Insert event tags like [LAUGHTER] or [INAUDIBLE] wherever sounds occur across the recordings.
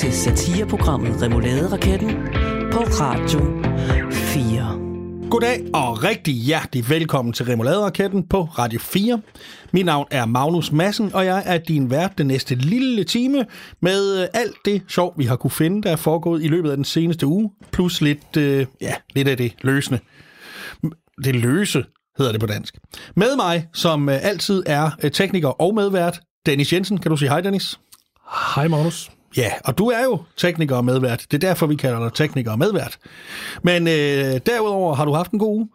til satireprogrammet Remouladeraketten på Radio 4. Goddag og rigtig hjertelig velkommen til Remouladeraketten på Radio 4. Mit navn er Magnus Madsen, og jeg er din vært den næste lille time med øh, alt det sjov, vi har kunne finde, der er foregået i løbet af den seneste uge, plus lidt, øh, ja, lidt af det løsende. Det løse hedder det på dansk. Med mig, som øh, altid er øh, tekniker og medvært, Dennis Jensen. Kan du sige hej, Dennis? Hej Magnus. Ja, og du er jo tekniker og medvært. Det er derfor, vi kalder dig tekniker og medvært. Men øh, derudover har du haft en god uge.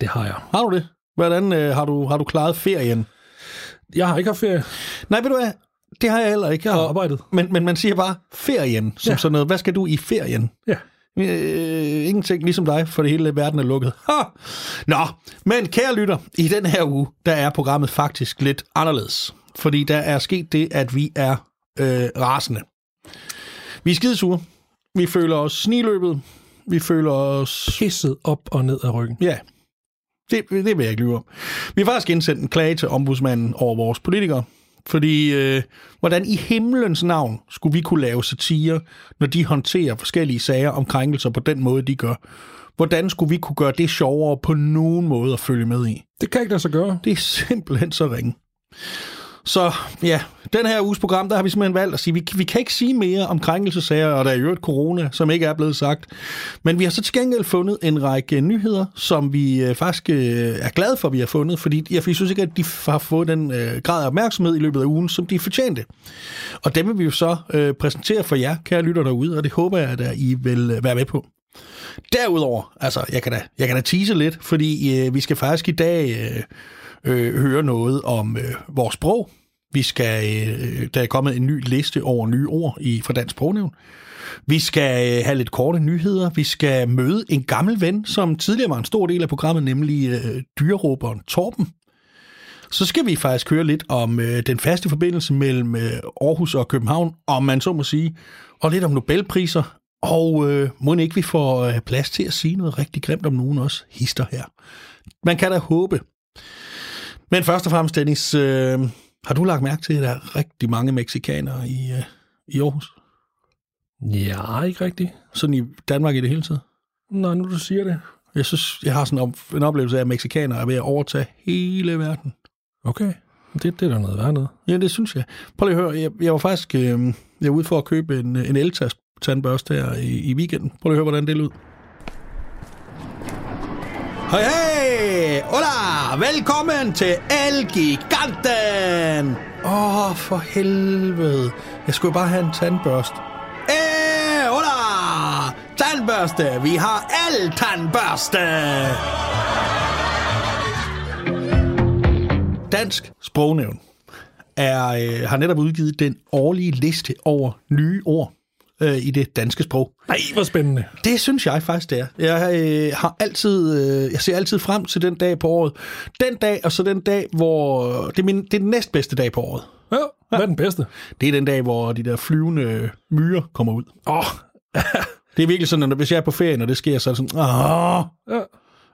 Det har jeg. Har du det? Hvordan øh, har, du, har du klaret ferien? Jeg har ikke haft ferie. Nej, ved du hvad? Det har jeg heller ikke. Jeg har arbejdet. Men, men man siger bare ferien, som ja. Sådan noget. Hvad skal du i ferien? Ja. Øh, ingenting ligesom dig, for det hele verden er lukket. Ha! Nå, men kære lytter, i den her uge, der er programmet faktisk lidt anderledes. Fordi der er sket det, at vi er øh, rasende. Vi er skidesure. Vi føler os sniløbet. Vi føler os... Pisset op og ned af ryggen. Ja, det, det vil jeg ikke lyve om. Vi har faktisk indsendt en klage til ombudsmanden over vores politikere. Fordi, øh, hvordan i himlens navn skulle vi kunne lave satire, når de håndterer forskellige sager om krænkelser på den måde, de gør? Hvordan skulle vi kunne gøre det sjovere på nogen måde at følge med i? Det kan ikke lade sig gøre. Det er simpelthen så ringe. Så ja, den her uges program, der har vi simpelthen valgt at sige, vi, vi kan ikke sige mere om krænkelsesager, og der er jo et corona, som ikke er blevet sagt. Men vi har så til gengæld fundet en række nyheder, som vi øh, faktisk øh, er glade for, at vi har fundet, fordi jeg, jeg synes ikke, at de har fået den øh, grad af opmærksomhed i løbet af ugen, som de fortjente. Og dem vil vi jo så øh, præsentere for jer, kære lytter derude, og det håber jeg, at øh, I vil øh, være med på. Derudover, altså, jeg kan da, jeg kan da tease lidt, fordi øh, vi skal faktisk i dag øh, øh, høre noget om øh, vores sprog. Vi skal, øh, der er kommet en ny liste over nye ord i, fra Dansk Sprognævn. Vi skal øh, have lidt korte nyheder. Vi skal møde en gammel ven, som tidligere var en stor del af programmet, nemlig øh, dyreråberen Torben. Så skal vi faktisk høre lidt om øh, den faste forbindelse mellem øh, Aarhus og København, om man så må sige, og lidt om Nobelpriser. Og øh, må ikke vi får øh, plads til at sige noget rigtig grimt om nogen også hister her. Man kan da håbe. Men først og fremmest, Dennis, øh, har du lagt mærke til, at der er rigtig mange meksikanere i, øh, i Aarhus? Ja, ikke rigtigt. Sådan i Danmark i det hele taget? Nå, nu du siger det. Jeg synes, jeg har sådan en, op- en oplevelse af, at meksikanere er ved at overtage hele verden. Okay. Det, det er da noget værd noget. Ja, det synes jeg. Prøv lige at høre, jeg, jeg var faktisk øh, jeg var ude for at købe en, en el-tandbørste her i, i weekenden. Prøv lige at høre, hvordan det lød. Hej, hej! Hola! Velkommen til El-Giganten! Åh, oh, for helvede. Jeg skulle bare have en tandbørste. Eh, hola! Tandbørste! Vi har el-tandbørste! Dansk Sprognævn er, øh, har netop udgivet den årlige liste over nye ord øh, i det danske sprog. Nej, hvor spændende. Det synes jeg faktisk, det er. Jeg, øh, har altid, øh, jeg ser altid frem til den dag på året. Den dag, og så den dag, hvor... Det er, min, det er den næstbedste dag på året. Ja, hvad er den bedste? Det er den dag, hvor de der flyvende myrer kommer ud. Åh, oh, [LAUGHS] Det er virkelig sådan, at hvis jeg er på ferie, når det sker, så er det sådan... Åh! ja.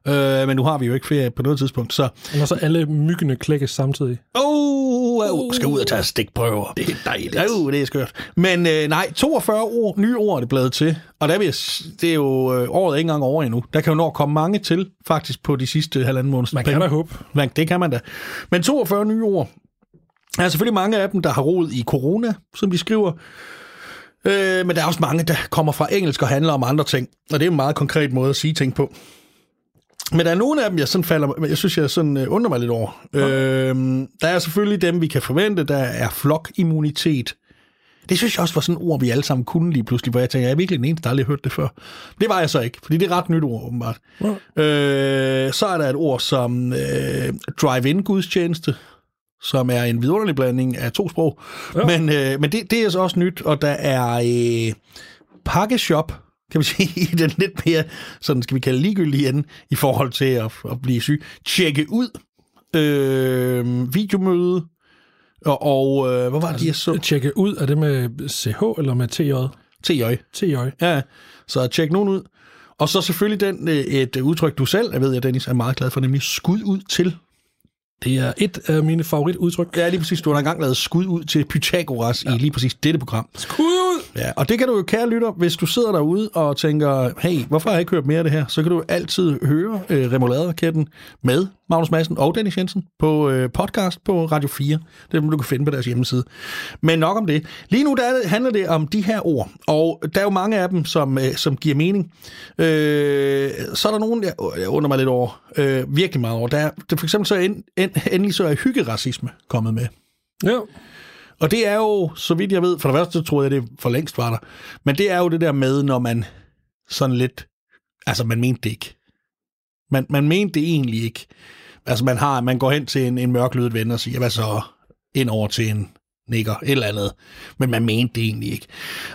Øh, men nu har vi jo ikke ferie på noget tidspunkt, så... Og når så alle myggene klækkes samtidig. Oh, oh, skal ud og tage stikprøver. Det er dejligt. Oh, det er skørt. Men øh, nej, 42 ord, nye ord er det blevet til. Og der vil jeg, det er jo øh, året er ikke engang over endnu. Der kan jo nå at komme mange til, faktisk på de sidste halvanden måneder. Man kan da håbe. Man, det kan man da. Men 42 nye ord. Der er selvfølgelig mange af dem, der har roet i corona, som de skriver. Øh, men der er også mange, der kommer fra engelsk og handler om andre ting. Og det er en meget konkret måde at sige ting på. Men der er nogle af dem, jeg sådan falder, jeg synes, jeg sådan øh, undrer mig lidt over. Øh, der er selvfølgelig dem, vi kan forvente. Der er flokimmunitet. Det synes jeg også var sådan et ord, vi alle sammen kunne lige pludselig, hvor jeg tænker, jeg er virkelig den eneste, der aldrig har hørt det før. Det var jeg så ikke, fordi det er ret nyt ord, åbenbart. Ja. Øh, så er der et ord som øh, drive-in gudstjeneste, som er en vidunderlig blanding af to sprog. Ja. Men, øh, men det, det er så også nyt, og der er øh, pakkeshop, kan man sige, [LAUGHS] i den lidt mere, sådan skal vi kalde ligegyldige ende, i forhold til at, at blive syg. Tjekke ud, øh, videomøde, og, og øh, hvad var det, jeg så? Tjekke ud, er det med CH eller med TJ? TJ. TJ. Ja, så tjek nogen ud. Og så selvfølgelig den, øh, et udtryk, du selv, jeg ved, at Dennis er meget glad for, nemlig skud ud til. Det er et af mine favoritudtryk. Ja, lige præcis. Du har engang lavet skud ud til Pythagoras ja. i lige præcis dette program. Skud ud! Ja, og det kan du jo, kære lytter, hvis du sidder derude og tænker, hey, hvorfor har jeg ikke hørt mere af det her? Så kan du altid høre øh, Remoulade-raketten med Magnus Madsen og Dennis Jensen på øh, podcast på Radio 4. Det er du kan finde på deres hjemmeside. Men nok om det. Lige nu der handler det om de her ord, og der er jo mange af dem, som, øh, som giver mening. Øh, så er der nogen, jeg, jeg undrer mig lidt over, øh, virkelig meget over. Der er, for eksempel så end, end, endelig så er hyggeracisme kommet med. Ja. Og det er jo, så vidt jeg ved, for det første troede jeg, det for længst var der, men det er jo det der med, når man sådan lidt, altså man mente det ikke. Man, man mente det egentlig ikke. Altså man har, man går hen til en, en mørklødet ven og siger, hvad så, ind over til en nikker, et eller andet. Men man mente det egentlig ikke.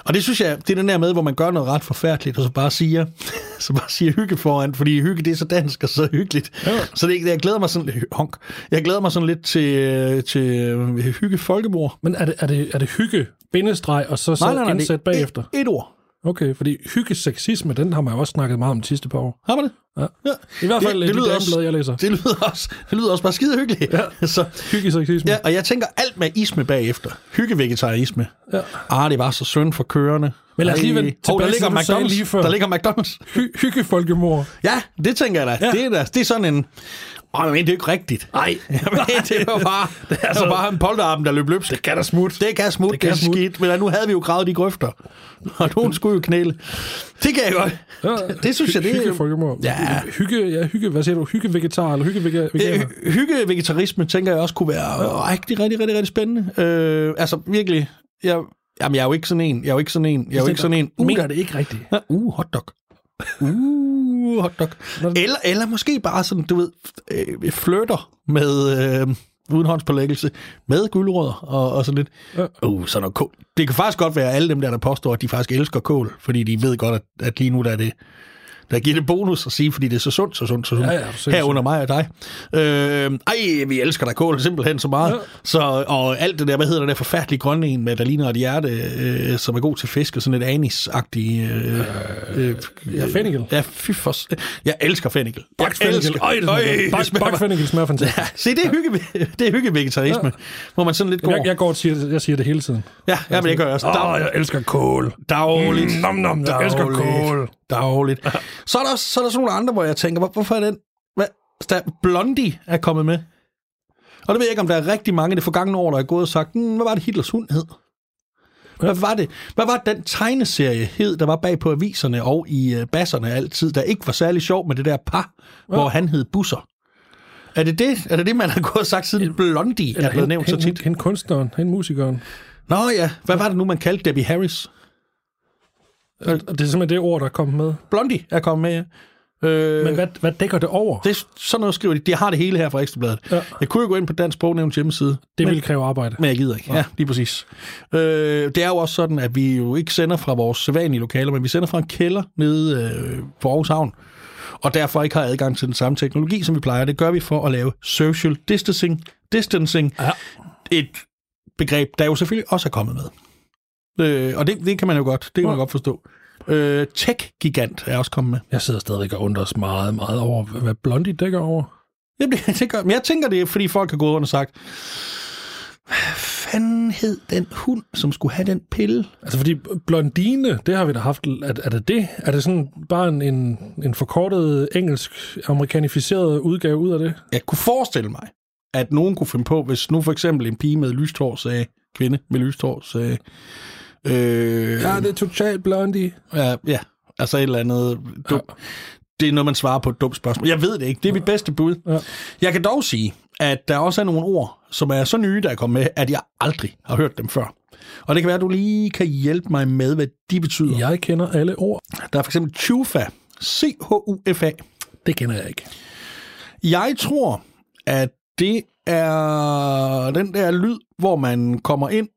Og det synes jeg, det er den der med, hvor man gør noget ret forfærdeligt, og så bare siger, [LAUGHS] så bare siger hygge foran, fordi hygge det er så dansk og så hyggeligt. Ja. Så det, jeg glæder mig sådan, honk, jeg glæder mig sådan lidt til, til øh, hygge folkemord. Men er det, er det, er det hygge, bindestreg, og så, så indsæt det er bagefter? Et, et ord. Okay, fordi hyggeseksisme, den har man jo også snakket meget om de sidste par år. Har man det? Ja. ja. I hvert fald Det- det, lyder de også- dameblad, jeg læser. Det lyder også, det lyder også bare skide hyggeligt. Ja. [LAUGHS] Så, Hyggeseksisme. ja, og jeg tænker alt med isme bagefter. Hyggevegetarisme. Ja. Ah, det var så synd for kørende. Men lad os lige der tilbage til ligger McDonald's. lige før. Der ligger McDonald's. Hy- hyggefolkemord. Ja, det tænker jeg da. Ja. Det, er da det er sådan en... Åh, men det er jo ikke rigtigt. Nej. [LAUGHS] Jamen, det var bare, det er altså- [LAUGHS] var bare en polterappen, der løb løbsk. Det kan da smutte. Det kan smutte, det kan kan det er smutte. skidt. Men nu havde vi jo gravet de grøfter. Og [LAUGHS] nogen skulle jo knæle. Det kan jeg godt. Ja, Det synes jeg, det er- Hyggefolkemord. Ja. Hygge, ja, hygge, hvad siger du? Hyggevegetar eller hyggeveganer? Øh, Hyggevegetarisme tænker jeg også kunne være rigtig, rigtig, rigtig, rigtig spændende. Øh, altså virkelig, jeg, jamen, jeg er jo ikke sådan en. Jeg er jo ikke sådan en. Jeg er jo ikke sådan en. Uh, Uh, mener det ikke rigtigt. Ja, uh hotdog. Uh, hotdog. Eller, eller måske bare sådan, du ved, øh, flirter med, øh, uden håndspålæggelse, med guldrødder og, og sådan lidt. Ja. Uh, sådan noget kål. Det kan faktisk godt være alle dem der, der påstår, at de faktisk elsker kål, fordi de ved godt, at, at lige nu der er det, der giver det bonus at sige, fordi det er så sundt, så sundt, så sundt. Ja, ja, sindssygt. Herunder mig og dig. Øh, ej, vi elsker da kål simpelthen så meget. Ja. Så, og alt det der, hvad hedder det der forfærdelige grønne en med, der ligner et hjerte, øh, som er god til fisk, og sådan lidt anis-agtig... Øh, øh, Ja, fennikel. Ja, fy for... Jeg elsker fennikel. Bagt fennikel. Øj, det Øj, smager det godt. smager Bagt bare- fennikel smager fantastisk. Ja, se, det er, hygge, det er hyggevegetarisme, ja. hvor man sådan lidt går... Jeg, jeg går og siger, jeg siger det hele tiden. ja, ja, men det gør jeg også. Åh, Dag, jeg elsker kål. dagligt. Mm, nom, nom, jeg elsker kål. Dagligt. Så er, der, så er der sådan nogle andre, hvor jeg tænker, hvor, hvorfor er den... Hvad, der, Blondie er kommet med. Og det ved jeg ikke, om der er rigtig mange i det forgangne år, der er gået og sagt, hmm, hvad var det Hitlers hund hed? Hvad var det? Hvad var den tegneserie hed, der var bag på aviserne og i uh, basserne altid, der ikke var særlig sjov med det der par, ja. hvor han hed Busser? Er det det, er det, det man har gået og sagt siden Blondie er blevet nævnt så tit? Hende kunstneren, hende musikeren. Nå ja, hvad var det nu, man kaldte Debbie Harris? Og det er simpelthen det ord, der er kommet med. Blondie er kommet med, ja. Øh, Men hvad, hvad dækker det over? Det sådan noget skriver de. De har det hele her fra Ekstrabladet. Ja. Jeg kunne jo gå ind på Dansk Sprognævns hjemmeside. Det men, vil kræve arbejde. men jeg gider ikke. Ja, lige præcis. Øh, det er jo også sådan, at vi jo ikke sender fra vores sædvanlige lokaler, men vi sender fra en kælder nede øh, på Aarhus Havn. Og derfor ikke har adgang til den samme teknologi, som vi plejer. Det gør vi for at lave social distancing. Distancing. Ja. Et begreb, der jo selvfølgelig også er kommet med. Øh, og det, det kan man jo godt, det kan man godt forstå. Øh, Tech-gigant er også kommet med. Jeg sidder stadigvæk og undres meget, meget over, hvad Blondie dækker over. Jamen, det, det gør, men jeg tænker, det er, fordi folk har gået rundt og sagt, hvad fanden hed den hund, som skulle have den pille? Altså fordi blondine, det har vi da haft. Er, er det det? Er det sådan bare en, en, en forkortet engelsk, amerikanificeret udgave ud af det? Jeg kunne forestille mig, at nogen kunne finde på, hvis nu for eksempel en pige med lyst hår sagde, kvinde med lyst hår sagde, øh, Ja, det er totalt blondie. ja, ja, altså et eller andet. Dum, Det er noget, man svarer på et dumt spørgsmål. Jeg ved det ikke. Det er mit bedste bud. Ja. Jeg kan dog sige, at der også er nogle ord, som er så nye, der er kommet med, at jeg aldrig har hørt dem før. Og det kan være, at du lige kan hjælpe mig med, hvad de betyder. Jeg kender alle ord. Der er for eksempel Chufa. C-H-U-F-A. Det kender jeg ikke. Jeg tror, at det er den der lyd, hvor man kommer ind,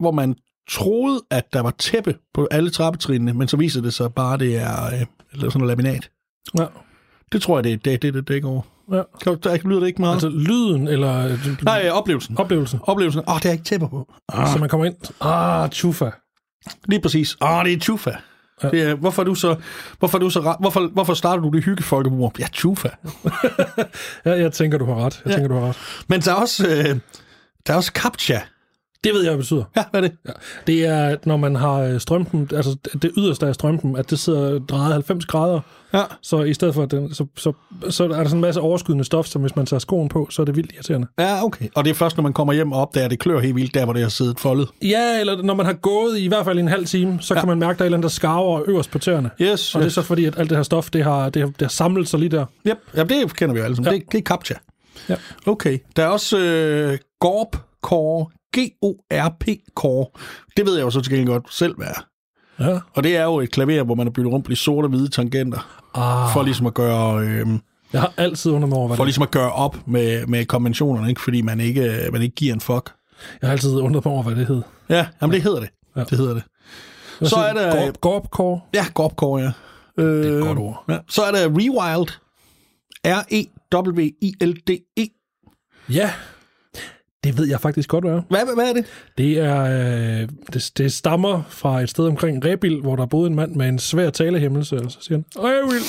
hvor man troede, at der var tæppe på alle trappetrinene, men så viser det sig bare, at det er øh, sådan noget laminat. Ja. Det tror jeg, det er det, det, det dækker over. ja. Kan der lyder det ikke meget? Altså lyden eller Nej, øh, oplevelsen. oplevelsen. Oplevelsen. Åh, oh, det er ikke tæpper på. Ah. Så man kommer ind. Ah, chufa. Lige præcis. Oh, det er Chufa. Ja. Det er, hvorfor, er du så, hvorfor, du så, hvorfor, hvorfor starter du det hyggefolkemord? Ja, Chufa. [LAUGHS] Ja, jeg tænker, du har ret. Jeg Ja. tænker, du har ret. Men der er også, øh, der er også CAPTCHA. Det ved jeg, hvad det betyder. Ja, hvad er det? Ja. Det er, når man har øh, strømpen, altså det yderste af strømpen, at det sidder drejet 90 grader. Ja. Så i stedet for, at den, så, så, så er der sådan en masse overskydende stof, som hvis man tager skoen på, så er det vildt irriterende. Ja, okay. Og det er først, når man kommer hjem og opdager, at det klør helt vildt, der hvor det har siddet foldet. Ja, eller når man har gået i, i hvert fald en halv time, så ja. kan man mærke, at der er et eller andet, der skarver øverst på tæerne. Yes, Og det er yes. så fordi, at alt det her stof, det har, det har, det har samlet sig lige der. Yep. Ja, det kender vi jo alle sammen. Ja. Det, det er CAPTCHA. Ja. Okay. Der er også øh, GORP Core. G-O-R-P Core. Det ved jeg jo så til gengæld godt selv, hvad er. Ja. Og det er jo et klaver, hvor man har byttet rundt på de sorte og hvide tangenter. Ah, For ligesom at gøre... Øh, jeg har altid undret mig over, hvad for ligesom at gøre op med, med konventionerne, ikke? fordi man ikke, man ikke giver en fuck. Jeg har altid undret mig over, hvad det hed. Ja, jamen det hedder det. Ja. Ja. Det hedder det. Hvad Så er der- Gorp, Gorpcore. Ja, Gorpcore, ja. Øh, det er et godt ord. Ja. Så er der Rewild. E R-E-W-I-L-D-E. Ja, det ved jeg faktisk godt, hvad er. Hvad, hvad, er det? Det er øh, det, det stammer fra et sted omkring Rebil, hvor der boede en mand med en svær talehæmmelse, og så siger han, Rebil.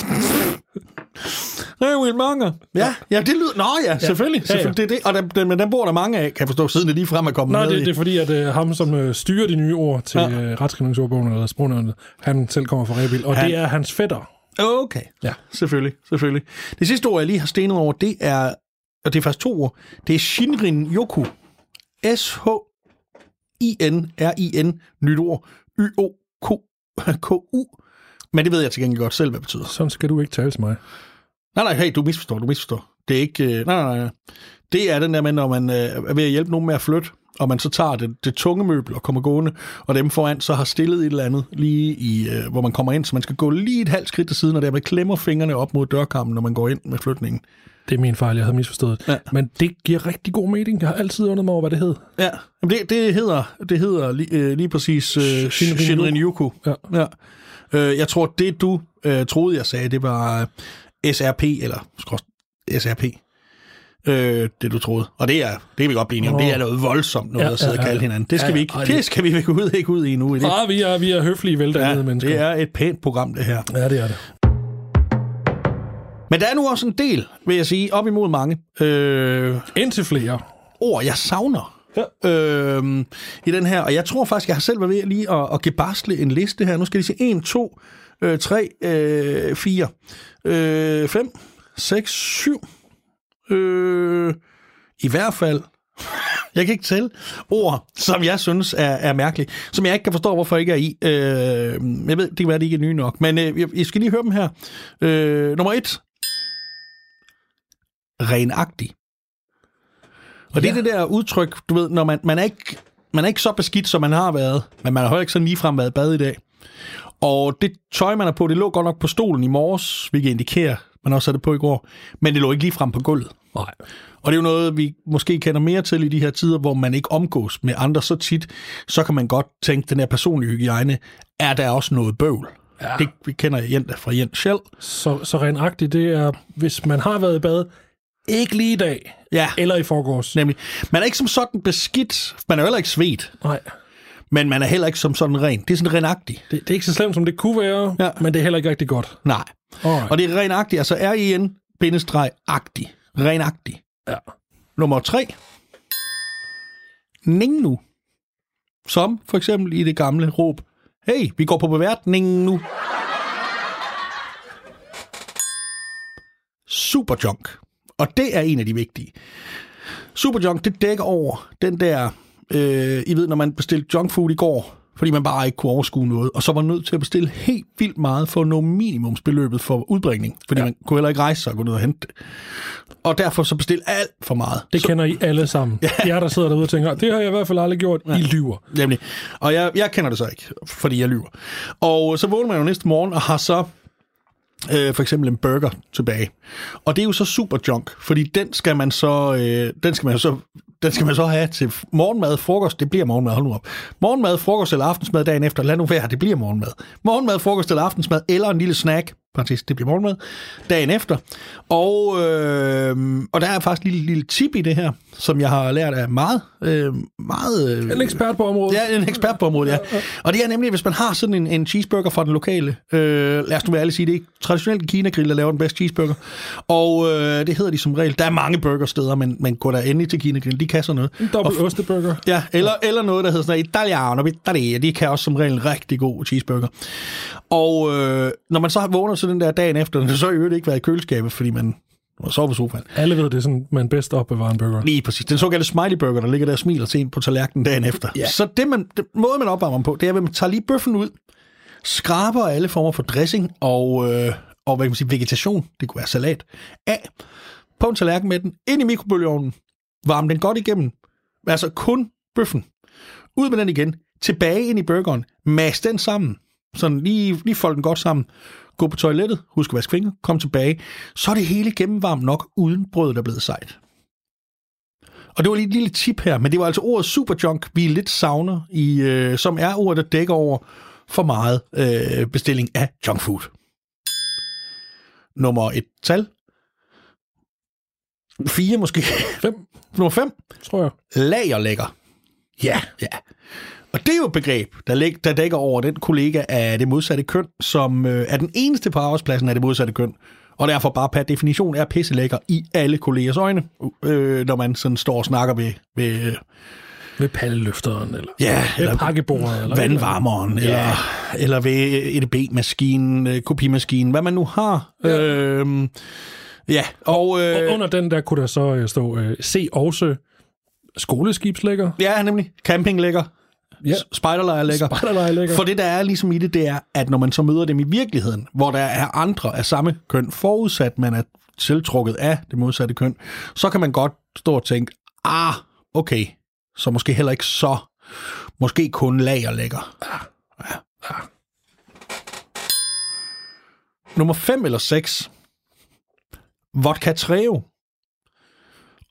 Rewild [LAUGHS] Manger. Ja, ja, det lyder... Nå ja, selvfølgelig. Ja, ja. selvfølgelig. Det er det. Og der, den, men den bor der mange af, kan jeg forstå, siden det lige frem er kommet Nej, med det, i. det er fordi, at øh, ham, som øh, styrer de nye ord til ja. øh, retskrivningsordbogen, eller sprognævnet, han selv kommer fra Rebil, og Han- det er hans fætter. Okay, Ja. selvfølgelig, selvfølgelig. Det sidste ord, jeg lige har stenet over, det er, og det er faktisk to ord, det er Shinrin Yoku. S-H-I-N-R-I-N, nyt ord, Y-O-K-U. Men det ved jeg til gengæld godt selv, hvad det betyder. Sådan skal du ikke tale til mig. Nej, nej, hey, du misforstår, du misforstår. Det er ikke... Øh, nej, nej, nej. Det er den der med, når man øh, er ved at hjælpe nogen med at flytte, og man så tager det, det tunge møbel og kommer gående, og dem foran så har stillet et eller andet lige i, øh, hvor man kommer ind, så man skal gå lige et halvt skridt til siden, og dermed klemmer fingrene op mod dørkammen, når man går ind med flytningen. Det er min fejl, jeg havde misforstået. Ja. Men det giver rigtig god mening. Jeg har altid undret mig over, hvad det hed. Ja, Jamen det, det hedder, det hedder lige, øh, lige præcis øh, Shinrin Shinrin Yoku. Ja. ja. Øh, jeg tror, det du øh, troede, jeg sagde, det var øh, SRP, eller SRP. Øh, det du troede. Og det er, det kan vi godt blive enige om. Det er noget voldsomt noget Ja, at sidde ja, og ja. kalde hinanden. Det skal Ja, vi ja. ikke, det det- skal vi ikke ud, ikke ud i nu. I det. Ah, vi er, vi er høflige, veldannede Ja, mennesker. det er et pænt program, det her. Ja, det er det. Men der er nu også en del, vil jeg sige, op imod mange øh, Indtil flere. ord, jeg savner ja. øhm, i den her. Og jeg tror faktisk, jeg har selv været ved lige at, at gebastle en liste her. Nu skal de se 1, 2, øh, 3, øh, 4, øh, 5, 6, 7. Øh, I hvert fald, [LAUGHS] jeg kan ikke tælle ord, som jeg synes er, er mærkelige, som jeg ikke kan forstå, hvorfor ikke er i. Øh, jeg ved, det kan være, de ikke er nye nok, men øh, jeg, jeg skal lige høre dem her. Øh, nummer 1. Renagtig. Og det er det der udtryk, du ved, når man, man, er ikke, man er ikke så beskidt, som man har været, men man har heller ikke sådan ligefrem været bad i dag. Og det tøj, man er på, det lå godt nok på stolen i morges, hvilket indikerer, man også havde det på i går, men det lå ikke ligefrem på gulvet. Nej. Og det er jo noget, vi måske kender mere til i de her tider, hvor man ikke omgås med andre så tit, så kan man godt tænke, den her personlige hygiejne, er der også noget bøvl? Ja. Det vi kender Jens fra Jens selv. Så, så renagtigt, det er, hvis man har været i bad, ikke lige i dag, Ja, eller i forgårs. nemlig. Man er ikke som sådan beskidt, man er heller ikke svedt, Nej, men man er heller ikke som sådan ren. Det er sådan renagtigt. det, det er ikke så slemt, som det kunne være, Ja. men det er heller ikke rigtig godt. Nej. Alright. Og det er renagtigt, altså R-I-N-agtig. Renagtig. Ja. Nummer tre. Ning nu. Som for eksempel i det gamle råb. Hey, vi går på beværtning nu. Superjunk. Og det er en af de vigtige. Superjunk, det dækker over den der... Øh, I ved, når man bestilte junkfood i går, fordi man bare ikke kunne overskue noget, og så var nødt til at bestille helt vildt meget for at nå minimumsbeløbet for udbringning, fordi ja. man kunne heller ikke rejse sig og gå ned og hente det. Og derfor så bestille alt for meget. Det så, kender I alle sammen. Ja. Jeg der sidder derude og tænker, det har jeg i hvert fald aldrig gjort. Ja. I lyver. Nemlig. Og jeg, jeg kender det så ikke, fordi jeg lyver. Og så vågner man jo næste morgen og har så øh, for eksempel en burger tilbage. Og det er jo så super junk, fordi den skal man så, øh, den skal man så den skal man så have til morgenmad, frokost, det bliver morgenmad, hold nu op. Morgenmad, frokost eller aftensmad dagen efter, lad nu være, det bliver morgenmad. Morgenmad, frokost eller aftensmad, eller en lille snack, parentes, det bliver morgenmad, dagen efter. Og, øh, og der er faktisk en lille, lille tip i det her, som jeg har lært af meget, øh, meget... Øh, En ekspert på området. Ja, en ekspert på området, ja. Og det er nemlig, hvis man har sådan en, en cheeseburger fra den lokale, øh, lad os nu være ærlig sige, det er traditionelt Kina-grill, der laver den bedste cheeseburger. Og øh, det hedder de som regel. Der er mange burgersteder, men, men gå der endelig til Kina-grill, de kan sådan noget. En dobbelt osteburger. Ja, eller, eller noget, der hedder sådan Italiano Pizzeria. De kan også som regel en rigtig god cheeseburger. Og øh, når man så vågner til den der dagen efter, så har i øvrigt ikke været i køleskabet, fordi man må sove på sofaen. Alle ved, det er sådan, man bedst opbevarer en burger. Lige præcis. Den såkaldte smiley burger, der ligger der og smiler til en på tallerkenen dagen efter. Ja. Så det, man, det måde, man opvarmer på, det er, at man tager lige bøffen ud, skraber alle former for dressing og, øh, og hvad kan man sige, vegetation, det kunne være salat, af på en tallerken med den, ind i mikrobølgeovnen, varme den godt igennem, altså kun bøffen, ud med den igen, tilbage ind i burgeren, mas den sammen, sådan lige, lige folde den godt sammen, gå på toilettet, husk at vaske fingre, kom tilbage, så er det hele gennemvarmt nok, uden brødet er blevet sejt. Og det var lige et lille tip her, men det var altså ordet superjunk, vi lidt savner, i, øh, som er ordet, der dækker over for meget øh, bestilling af junk food. Nummer et tal. Fire måske. Fem, Nummer fem. tror jeg. Lagerlægger. Ja, ja. Og det er jo et begreb, der, lig, der dækker over den kollega af det modsatte køn, som øh, er den eneste på arbejdspladsen af det modsatte køn, og derfor bare per definition er pisselækker i alle kollegers øjne, øh, når man sådan står og snakker ved, ved øh, Ved palleløfteren, eller ja, ved pakkebordet, eller vandvarmeren, eller, Ja. eller ved EDB-maskinen, øh, kopimaskinen, hvad man nu har. Ja, øh, ja og... Øh, Øh, under den der kunne der så øh, stå, øh, se også skoleskibslægger. ja, nemlig. Campinglægger. Ja. Spejderlejrlægger. Spejderlejrlægger. For det, der er ligesom i det, det er, at når man så møder dem i virkeligheden, hvor der er andre af samme køn, forudsat man er tiltrukket af det modsatte køn, så kan man godt stå og tænke, ah, okay, så måske heller ikke så, måske kun lagerlægger. Ja. Ja. Nummer 5 eller 6. Vodka Treo.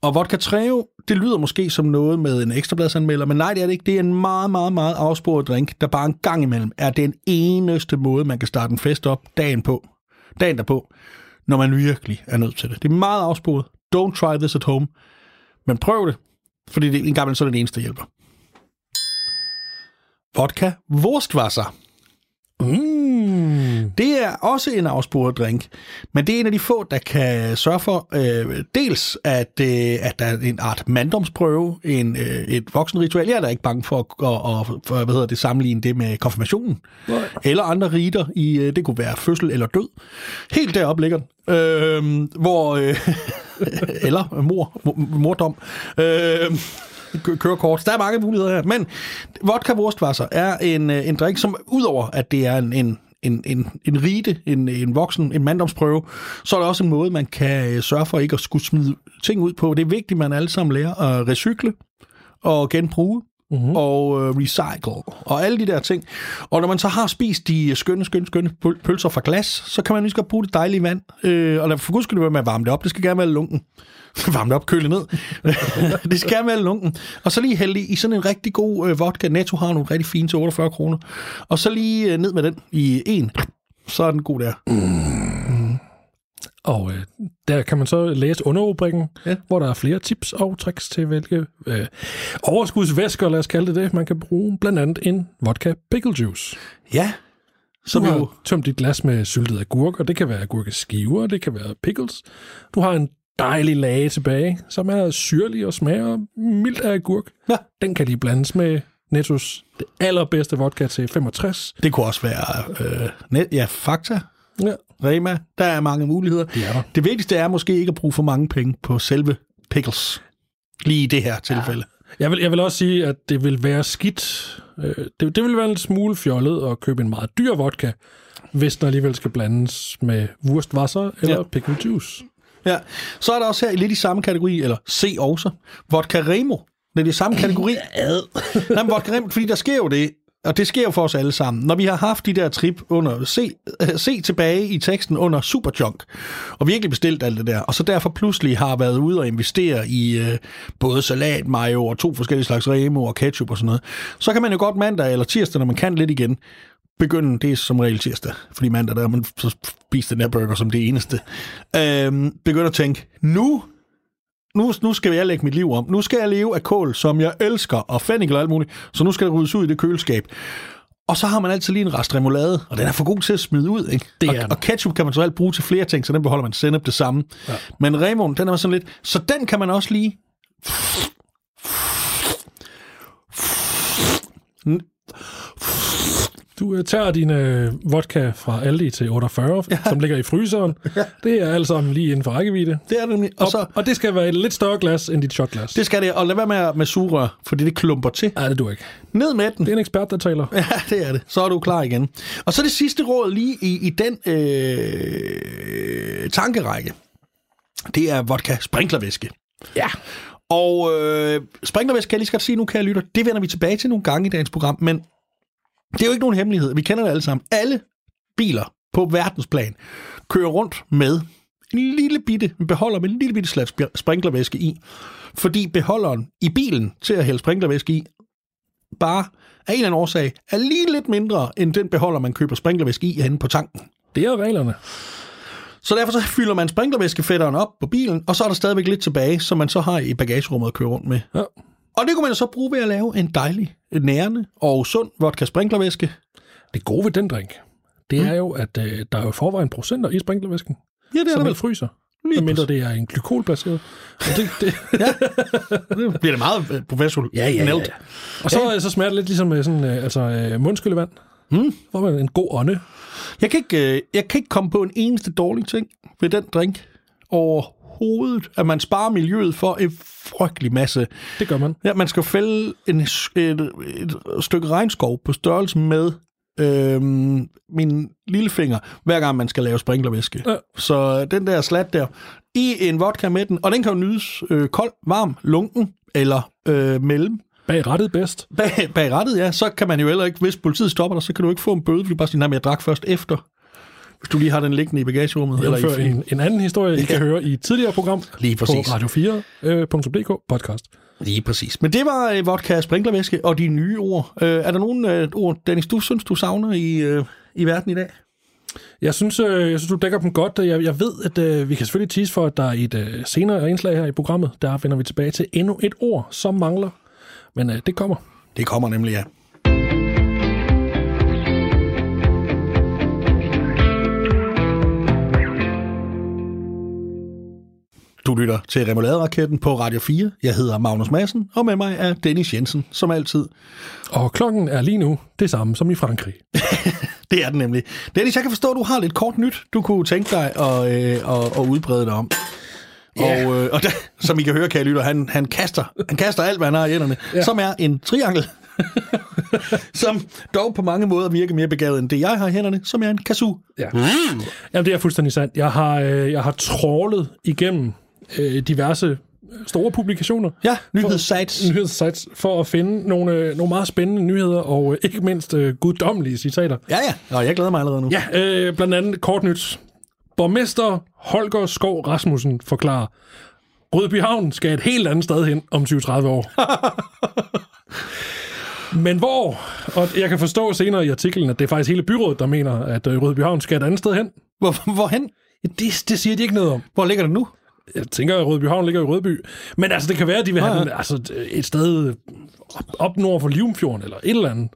Og vodka Treo, det lyder måske som noget med en ekstrabladsanmelder, men nej, det er det ikke. Det er en meget, meget, meget afsporet drink, der bare en gang imellem er den eneste måde, man kan starte en fest op dagen på, dagen derpå, når man virkelig er nødt til det. Det er meget afsporet. Don't try this at home. Men prøv det, fordi det en gang imellem så er eneste, der hjælper. Vodka Wurstwasser. Mm. Er også en afsporet drink, men det er en af de få, der kan sørge for øh, dels, at, øh, at der er en art manddomsprøve, en, øh, et voksenritual. Jeg er da ikke bange for at, at, at for, hvad hedder det, sammenligne det med konfirmationen. Nej. Eller andre riter i, øh, det kunne være fødsel eller død. Helt deroppe ligger den. Øh, hvor, øh, [LAUGHS] eller mor, mor, mordom. Øh, kø- kørekort. Der er mange muligheder her. Men vodka Wurstwasser er en, øh, en drink, som udover at det er en, en en, en, en rite, en, en voksen, en manddomsprøve, så er der også en måde, man kan øh, sørge for ikke at skulle smide ting ud på. Det er vigtigt, at man alle sammen lærer at recykle og genbruge mm-hmm. og øh, recycle og alle de der ting. Og når man så har spist de skønne, skønne, skønne pøl- pølser fra glas, så kan man lige så godt bruge det dejlige vand. Øh, og lad for guds skyld være med at varme det op. Det skal gerne være lunken. [LAUGHS] varme det op, køle ned. [LAUGHS] det skal gerne være lunken. Og så lige hælde i sådan en rigtig god øh, vodka. Netto har nogle rigtig fine til 48 kroner. Og så lige øh, ned med den i en. Så er den god der. Og øh, der kan man så læse underrubrikken, Ja. hvor der er flere tips og tricks til, hvilke øh, overskudsvæsker, lad os kalde det det, man kan bruge. Blandt andet en vodka pickle juice. Ja. Så du har jo... tømt dit glas med syltede agurker. Det kan være agurkeskiver, det kan være pickles. Du har en dejlig lage tilbage, som er syrlig og smager mildt af agurk. Ja. Den kan lige blandes med Nettos det allerbedste vodka til 65. Det kunne også være øh, net, ja, Fakta, Ja, Rema. Der er mange muligheder. det er der. Det vigtigste er måske ikke at bruge for mange penge på selve pickles. Lige i det her tilfælde. Jeg vil, jeg vil også sige, at det vil være skidt. Øh, det, det vil være en smule fjollet at købe en meget dyr vodka, hvis den alligevel skal blandes med Wurstwasser eller Ja. ja. pickle juice. Ja. Så er der også her lidt i samme kategori, eller se også, Vodka Remo. Det er det samme kategori. Nej, men Vodka Remo, fordi der sker jo det, og det sker jo for os alle sammen. Når vi har haft de der trip under, se, øh, se tilbage i teksten under Superjunk, og virkelig bestilt alt det der, og så derfor pludselig har været ude og investere i øh, både salat, mayo og to forskellige slags Remo og ketchup og sådan noget, så kan man jo godt mandag eller tirsdag, når man kan lidt igen, begynde, det er som regel tirsdag, fordi mandag der man så spist den her burger som det eneste, øh, begynde at tænke, nu, nu, nu skal jeg lægge mit liv om. Nu skal jeg leve af kål, som jeg elsker, og fennikel og alt muligt, så nu skal det ryddes ud i det køleskab. Og så har man altid lige en rest remoulade, og den er for god til at smide ud, ikke? Det er og, og ketchup kan man så alt bruge til flere ting, så den beholder man sennep det samme. Ja. Men Raymond, den er sådan lidt... Så den kan man også lige... Du øh, tager din øh, vodka fra Aldi til 48, ja. som ligger i fryseren. Ja. Det er alt sammen lige inden for rækkevidde. Det er det nemlig. Og Og, så, og det skal være et lidt større glas end dit shotglas. det skal det, og lad være med, med sugerør, fordi det klumper til. Nej, det du ikke. Ned med den. Det er en ekspert, der taler. Ja, det er det. Så er du klar igen. Og så det sidste råd lige i, i den øh, tankerække. Det er vodka sprinklervæske. Ja. Og øh, sprinklervæske, kan jeg lige godt sige nu, kan jeg lytte, det vender vi tilbage til nogle gange i dagens program, men det er jo ikke nogen hemmelighed. Vi kender det alle sammen. Alle biler på verdensplan kører rundt med en lille bitte en beholder med en lille bitte slat spr- sprinklervæske i. Fordi beholderen i bilen til at hælde sprinklervæske i, bare af en eller anden årsag, er lige lidt mindre end den beholder, man køber sprinklervæske i henne på tanken. Det er reglerne. Så derfor så fylder man sprinklervæskefætteren op på bilen, og så er der stadigvæk lidt tilbage, som man så har i bagagerummet at køre rundt med. Ja. Og det kunne man så bruge ved at lave en dejlig, nærende og sund vodka sprinklervæske. Det gode ved den drink, det er jo, at øh, der er jo forvejen procenter i sprinklervæsken, Ja, det er som der man vel. fryser. Lige Medmindre det er en glykolbaseret. Og det, det, [LAUGHS] Det bliver det meget øh, professionelt. Og så, ja. så smager det lidt ligesom øh, sådan, øh, altså, øh, mundskylleevand. Mm. Får man en god ånde. Jeg kan, ikke, øh, jeg kan ikke komme på en eneste dårlig ting ved den drink overhovedet, at man sparer miljøet for en frygtelig masse. Det gør man. Ja, man skal fælde en, et, et stykke regnskov på størrelse med øhm, min lillefinger, hver gang man skal lave sprinklervæske. Ja. Så den der slat der, i en vodka med den, og den kan jo nydes øh, kold, varm, lunken eller øh, mellem. Bag rettet bedst. Bag, bag rettet, ja, så kan man jo heller ikke, hvis politiet stopper dig, så kan du ikke få en bøde, fordi du bare siger, nej, men jeg drak først efter. Hvis du lige har den liggende i bagagerummet. Eller Eller i, en, en anden historie, I kan høre i et tidligere program Lige præcis. på radio4.dk podcast. Lige præcis. Men det var øh, vodka sprinklervæske og de nye ord. Øh, er der nogle øh, ord, Dennis, du synes, du savner i, øh, i verden i dag? Jeg synes, øh, jeg synes du dækker dem godt. Jeg, jeg ved, at øh, vi kan selvfølgelig tease for, at der er et øh, senere indslag her i programmet. Der vender vi tilbage til endnu et ord, som mangler. Men øh, det kommer. Det kommer nemlig, ja. Du lytter til Remoulade-raketten på Radio 4. Jeg hedder Magnus Madsen, og med mig er Dennis Jensen, som altid. Og klokken er lige nu det samme som i Frankrig. [LAUGHS] Det er den nemlig. Dennis, jeg kan forstå, at du har lidt kort nyt, du kunne tænke dig at, øh, at, at udbrede dig om. Ja. Og, øh, og der, som I kan høre, kan lytter, han, han, kaster, han kaster alt, hvad han har i hænderne, ja. som er en triangel. [LAUGHS] som dog på mange måder virker mere begavet end det, jeg har i hænderne, som er en kazoo. Ja. Mm. Jamen, det er fuldstændig sandt. Jeg har, øh, jeg har trålet igennem øh, diverse store publikationer. Ja, nyhedssites. nyhedssites for at finde nogle, øh, nogle meget spændende nyheder, og øh, ikke mindst øh, guddommelige citater. Ja, ja. Og jeg glæder mig allerede nu. Ja, øh, blandt andet kort nyt. Borgmester Holger Skov Rasmussen forklarer, Rødby Havn skal et helt andet sted hen om 20-30 år. [LAUGHS] Men hvor? Og jeg kan forstå senere i artiklen, at det er faktisk hele byrådet, der mener, at øh, Rødby Havn skal et andet sted hen. Hvor, hvorhen? Det, det siger de ikke noget om. Hvor ligger det nu? Jeg tænker, at Rødby Havn ligger i Rødby. Men altså, det kan være, at de vil have Ja, ja. den, altså, et sted op, op nord for Livumfjorden, eller et eller andet.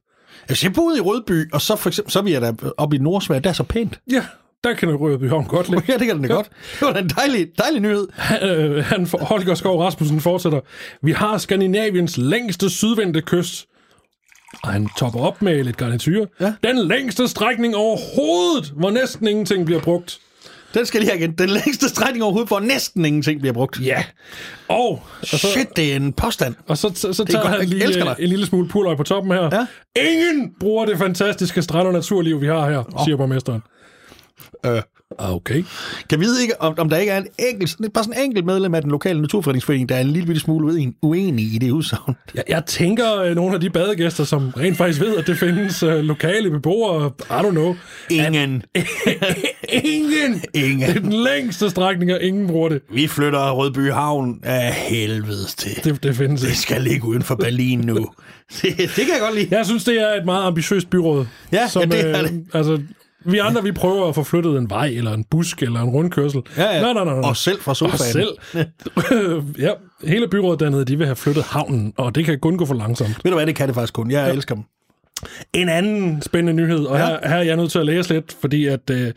Altså, jeg boede i Rødby, og så for eksempel, så er vi da oppe i Nordsverige, der er så pænt. Ja, der kan Rødby Havn godt ligge. [LAUGHS] Ja, det kan den da godt. Det var da en dejlig, dejlig nyhed. Øh, han, for- Holger Skov Rasmussen fortsætter. Vi har Skandinaviens længste sydvendte kyst. Og han topper op med lidt garnityr. Ja. Den længste strækning overhovedet, hvor næsten ingenting bliver brugt. Den skal lige have igen. Den længste strækning overhovedet, hvor næsten ingenting bliver brugt. Ja. Og, og så, Shit, det er en påstand. og så, så, så er tager godt. han Jeg lige elsker øh, dig. en lille smule purløg på toppen her. Ja. Ingen bruger det fantastiske strand- og naturliv, vi har her, siger borgmesteren. Øh, Okay. Kan vide ikke, om, om der ikke er en enkelt, bare sådan en enkelt medlem af den lokale naturfredningsforening, der er en lille bitte smule uenig, i det udsagn. Jeg, jeg tænker, øh, nogle af de badegæster, som rent faktisk ved, at det findes øh, lokale beboere, I don't know. Ingen. [LAUGHS] Ingen! Ingen. Det er den længste strækning, og ingen bruger det. Vi flytter Rødby Havn af helvedes til. Det, det findes Det ikke. skal ligge uden for Berlin nu. [LAUGHS] det, det kan jeg godt lide. Jeg synes, det er et meget ambitiøst byråd. Ja, ja, det er det. Altså, vi andre, vi prøver at få flyttet en vej, eller en busk, eller en rundkørsel. Ja, ja. Nej, nej, nej. nej. Og selv fra Og sofaen. selv. [LAUGHS] ja, hele byrådet dernede, de vil have flyttet havnen, og det kan kun gå for langsomt. Ved du hvad, det kan det faktisk kun. Jeg elsker dem. En anden spændende nyhed, og Ja. her, her er jeg nødt til at læse lidt, fordi at, øh,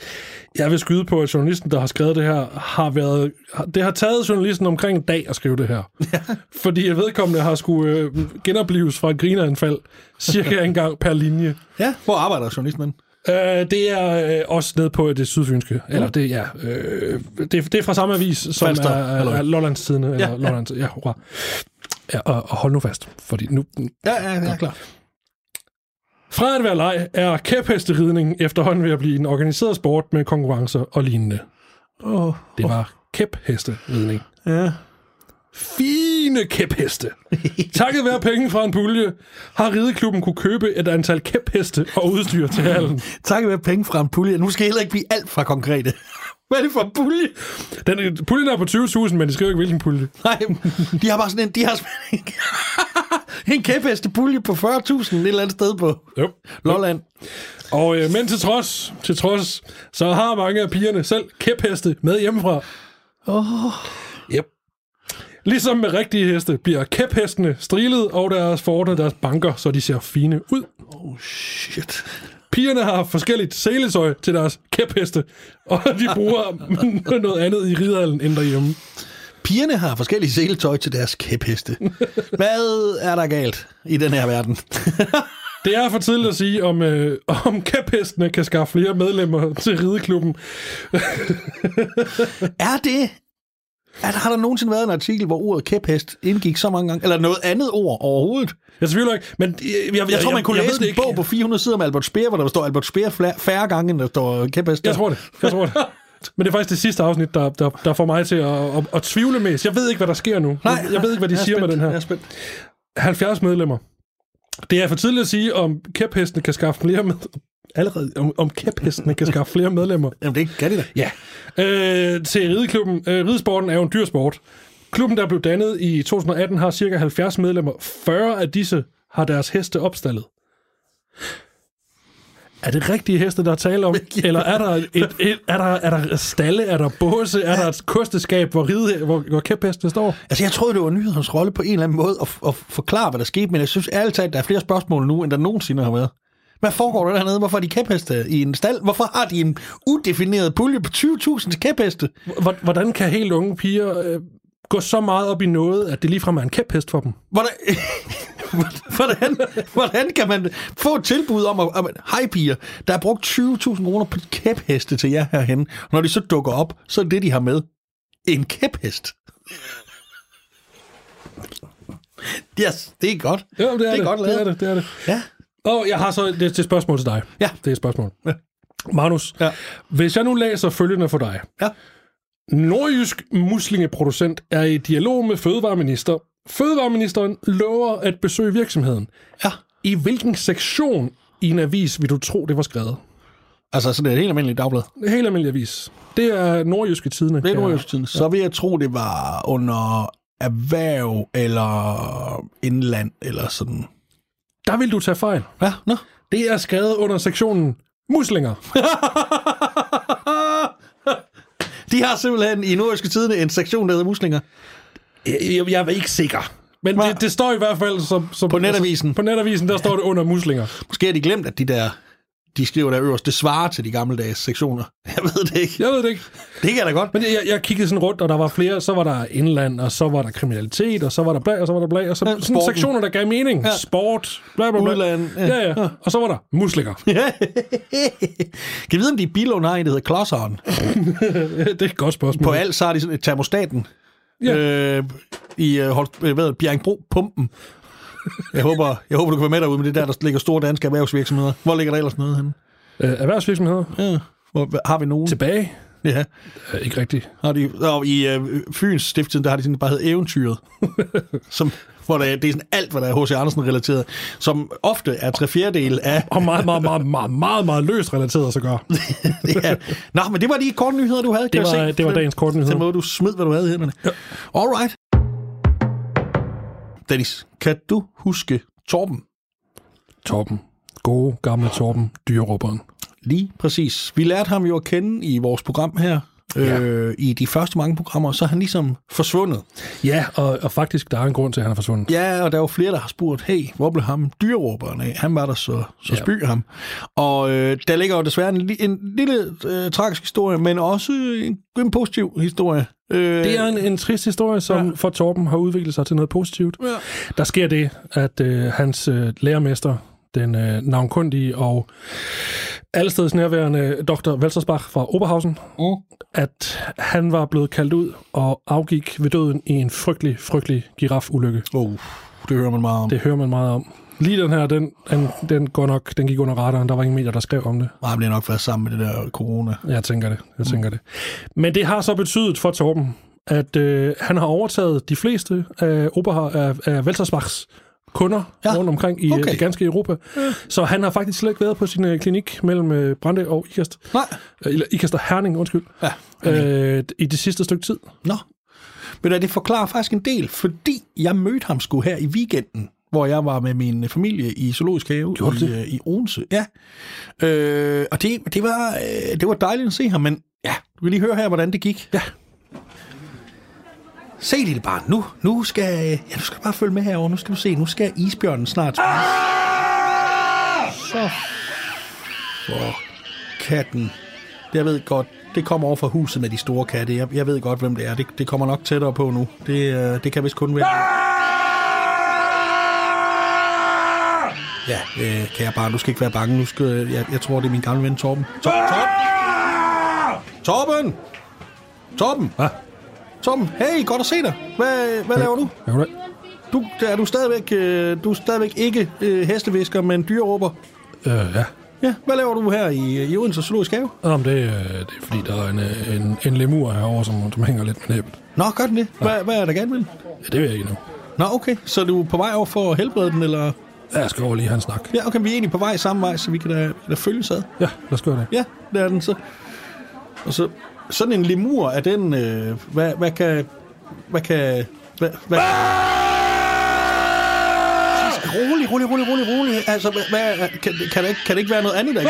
jeg vil skyde på, at journalisten, der har skrevet det her, har været... Det har taget journalisten omkring en dag at skrive det her. Ja. Fordi at vedkommende har skulle øh, genopleves fra et grineanfald cirka [LAUGHS] en gang per linje. Ja, hvor arbejder journalisten? Øh, det er øh, også ned på det sydfynske. Eller det, ja, øh, det, det er fra samme avis, som Falster, er, er, eller? er Lollands Tidene. Eller Ja, ja. Lollands, ja, hurra. Ja, og, og hold nu fast, fordi nu... Ja, ja, ja. klar. Fra at være leg er kæphesteridning efterhånden ved at blive en organiseret sport med konkurrencer og lignende. Oh, Det var kæphesteridning. ja. Fine kæpheste. Takket være penge fra en pulje, har rideklubben kunne købe et antal kæpheste og udstyr til hallen. Tak være penge fra en pulje. Nu skal jeg heller ikke blive alt for konkrete. Hvad er det for en pulje? Den, puljen er på 20.000, men de skriver ikke, hvilken pulje. Nej, de har bare sådan en, de har sådan en, [LAUGHS] en kæpheste pulje på 40.000 et eller andet sted på Jo. Lolland. Og øh, men til trods, til trods, så har mange af pigerne selv kæpheste med hjemmefra. Åh, Yep. Ligesom med rigtige heste bliver kæphestene strilet og deres forter deres banker, så de ser fine ud. oh shit. Pigerne har forskelligt seletøj til deres kæpheste, og de bruger [LAUGHS] noget andet i ridehallen end derhjemme. Pigerne har forskellige seletøj til deres kæpheste. Hvad er der galt i den her verden? [LAUGHS] Det er for tidligt at sige, om, øh, om kæphestene kan skaffe flere medlemmer til rideklubben. er det... Er der, har der nogensinde været en artikel, hvor ordet kæphest indgik så mange gange? Eller noget andet ord overhovedet? Jeg tvivler ikke, men jeg, jeg, jeg, Jeg tror, man kunne jeg, læse en bog på 400 sider om Albert Speer, hvor der står Albert Speer færre gange, end der står kæphest. Jeg tror det. Jeg tror det. [LAUGHS] Men det er faktisk det sidste afsnit, der, der, der får mig til at, at, at tvivle mest. Jeg ved ikke, hvad der sker nu. Nej, jeg ved ikke, hvad de er siger med spændt. den her. Jeg er spændt. 70 medlemmer. Det er for tidligt at sige, om kæphestene kan skaffe flere med... Allerede, om, om kæphestene kan skaffe flere medlemmer. [LAUGHS] Jamen, det kan de da. Ja. Øh, til rideklubben. Øh, ridesporten er jo en dyr sport. Klubben, der blev dannet i 2018, har cirka 70 medlemmer. 40 af disse har deres heste opstallet. Er det rigtige heste, der er tale om? [LAUGHS] Eller er der, et, et, er der, er der stalle, er der båse, er der et kosteskab, hvor, ride, hvor, hvor kæphestene står? Altså, jeg troede, det var nyhedernes rolle på en eller anden måde at, at forklare, hvad der skete, men jeg synes ærligt talt, der er flere spørgsmål nu, end der nogensinde har været. Hvad foregår der dernede? Hvorfor er de kæpheste i en stald? Hvorfor har de en udefineret pulje på 20.000 til kæpheste? Hvor- Hvordan kan helt unge piger øh, gå så meget op i noget, at det ligefrem er en kæphest for dem? Hvordan, [LAUGHS] hvordan, hvordan kan man få et tilbud om, at, at hej piger, der er brugt 20.000 kroner på kæpheste til jer herhen. Når de så dukker op, så er det, de har med, en kæphest. Yes, det er godt. Ja, det er, det er det. godt lavet. Det er det, det er det. Ja. Og jeg har så det, det er et spørgsmål til dig. Ja. Det er et spørgsmål. Ja. Magnus, Ja. hvis jeg nu læser følgende for dig. Ja. Nordjysk muslingeproducent er i dialog med fødevareminister. Fødevareministeren lover at besøge virksomheden. Ja. I hvilken sektion i en avis vil du tro, det var skrevet? Altså sådan et helt almindeligt dagblad. Helt almindelig avis. Det er nordjyske tidene. Det er nordjysk Så vil jeg tro, det var under erhverv eller indland eller sådan. Der vil du tage fejl. Ja, nå. Det er skrevet under sektionen muslinger. [LAUGHS] De har simpelthen i Nordjyske Tidene en sektion, der hedder muslinger. Jeg, jeg, er ikke sikker. Men Hva? det, det står i hvert fald som, som... På netavisen. På netavisen, der står det under muslinger. Måske har de glemt, at de der, de skriver der øverst, det svarer til de gammeldags sektioner. [LAUGHS] Jeg ved det ikke. Jeg ved det ikke. Det kan da godt. Men jeg, jeg kiggede sådan rundt, og der var flere. Så var der indland, og så var der kriminalitet, og så var der blag, og så var der blag. Og så Ja, sådan sporten. sektioner, der gav mening. Ja. Sport, bla bla bla. Udland, ja. Ja, ja. Og så var der muslinger. [LAUGHS] kan I vide, om de i Bilund har en, der hedder Klodseren? [LAUGHS] det er et godt spørgsmål. På alt, så har de sådan et termostaten. Ja. Øh, I øh, øh, hvad hedder Bjerringbro-pumpen. Jeg håber, jeg håber, du kan være med derude, men det er der, der ligger store danske erhvervsvirksomheder. Hvor ligger der ellers noget henne? Øh, erhvervsvirksomheder. Ja. Hvor, har vi nogen? Tilbage? Ja. Uh, ikke rigtigt. Har de, og I uh, Fyns Stiftelsen, der har de sådan, bare hedder Eventyret. [LAUGHS] som, hvor der, det er sådan alt, hvad der er H.C. Andersen-relateret, som ofte er tre fjerdedel af... Og meget, meget, meget, meget, meget, meget løst relateret så gør. [LAUGHS] ja. Nå, men det var de korte nyheder, du havde, kan Det var, se. det var dagens kort nyhed. Den måde, du smed, hvad du havde i hænderne. Ja. All right. Dennis, kan du huske Torben? Torben. Gode, gamle Torben, dyreråberen. Lige præcis. Vi lærte ham jo at kende i vores program her, Ja. øh, i de første mange programmer, så er han ligesom forsvundet. Ja, og, og faktisk, der er en grund til, at han er forsvundet. Ja, og der er jo flere, der har spurgt, hey, hvor blev ham dyreråberen af? Han var der, så, så Ja. spy ham. Og øh, der ligger jo desværre en, en lille øh, tragisk historie, men også en, en positiv historie. Øh, Det er en, en trist historie, som ja. for Torben har udviklet sig til noget positivt. Ja. Der sker det, at øh, hans øh, lærermester, den øh, navnkundige og allesteds nærværende Dr. Welsersbach fra Oberhausen, Mm. at han var blevet kaldt ud og afgik ved døden i en frygtelig, frygtelig girafulykke. Oh, det hører man meget om. Det hører man meget om. Lige den her, den, den, den, går nok, den gik under radaren. Der var ingen medier, der skrev om det. Nej, bliver nok været sammen med det der corona. Jeg tænker det. Jeg tænker det. Men det har så betydet for Torben, at øh, han har overtaget de fleste af, Oberha, af, af Weltersbachs kunder Ja. rundt omkring i Okay. okay. det ganske Europa. Ja. Så han har faktisk slet ikke været på sin øh, klinik mellem øh, Brande og Ikast. Nej. Øh, Eller Ikast og Herning, undskyld. Ja. Øh, I det sidste stykke tid. Nå. Men det forklarer faktisk en del, fordi jeg mødte ham sgu her i weekenden, hvor jeg var med min familie i Zoologisk Have Gjorde i, det? øh, i Odense. Ja. Øh, og det, det, var, øh, det var dejligt at se ham, men ja, du vil lige høre her, hvordan det gik. Ja. Se, lille barn, nu, nu skal ja, du skal bare følge med herover. Nu skal du se, nu skal isbjørnen snart spise. Så for katten. Jeg ved godt, det kommer over fra huset med de store katte. Jeg, jeg ved godt, hvem det er. Det, det kommer nok tættere på nu. Det, øh, det kan vist kun være... Ja, øh, kære barn, du skal ikke være bange. Nu skal, jeg, jeg tror, det er min gamle ven Torben. Tor- Torben! Torben! Torben! Hvad? Torben, hey, godt at se dig. Hvad, hvad laver du? Ja, goddag. Du, er du stadigvæk, øh, du er stadigvæk ikke øh, hestevisker, men dyreråber. Øh, ja. Ja, hvad laver du her i, i Odense Zoologisk Have? Om det, øh, det er fordi, der er en, øh, en, en lemur herovre, som, som hænger lidt med næbbet. Nå, gør den det? Hvad, hvad er der galt med den? Ja, det ved jeg ikke nu. Nå, okay. Så er du på vej over for at helbrede den, eller? Jeg skal over lige en snak. Ja, okay, vi er egentlig på vej samme vej, så vi kan da, vi kan da følges ad. Ja, lad os gøre det. Ja, det er den så. Og så sådan en lemur, er den, øh, hvad, hvad kan, hvad kan, hvad, hvad, Rolig, rolig, rolig, rolig, rolig. Altså, hvad, hvad, kan, kan, det ikke, kan det ikke være noget andet, der?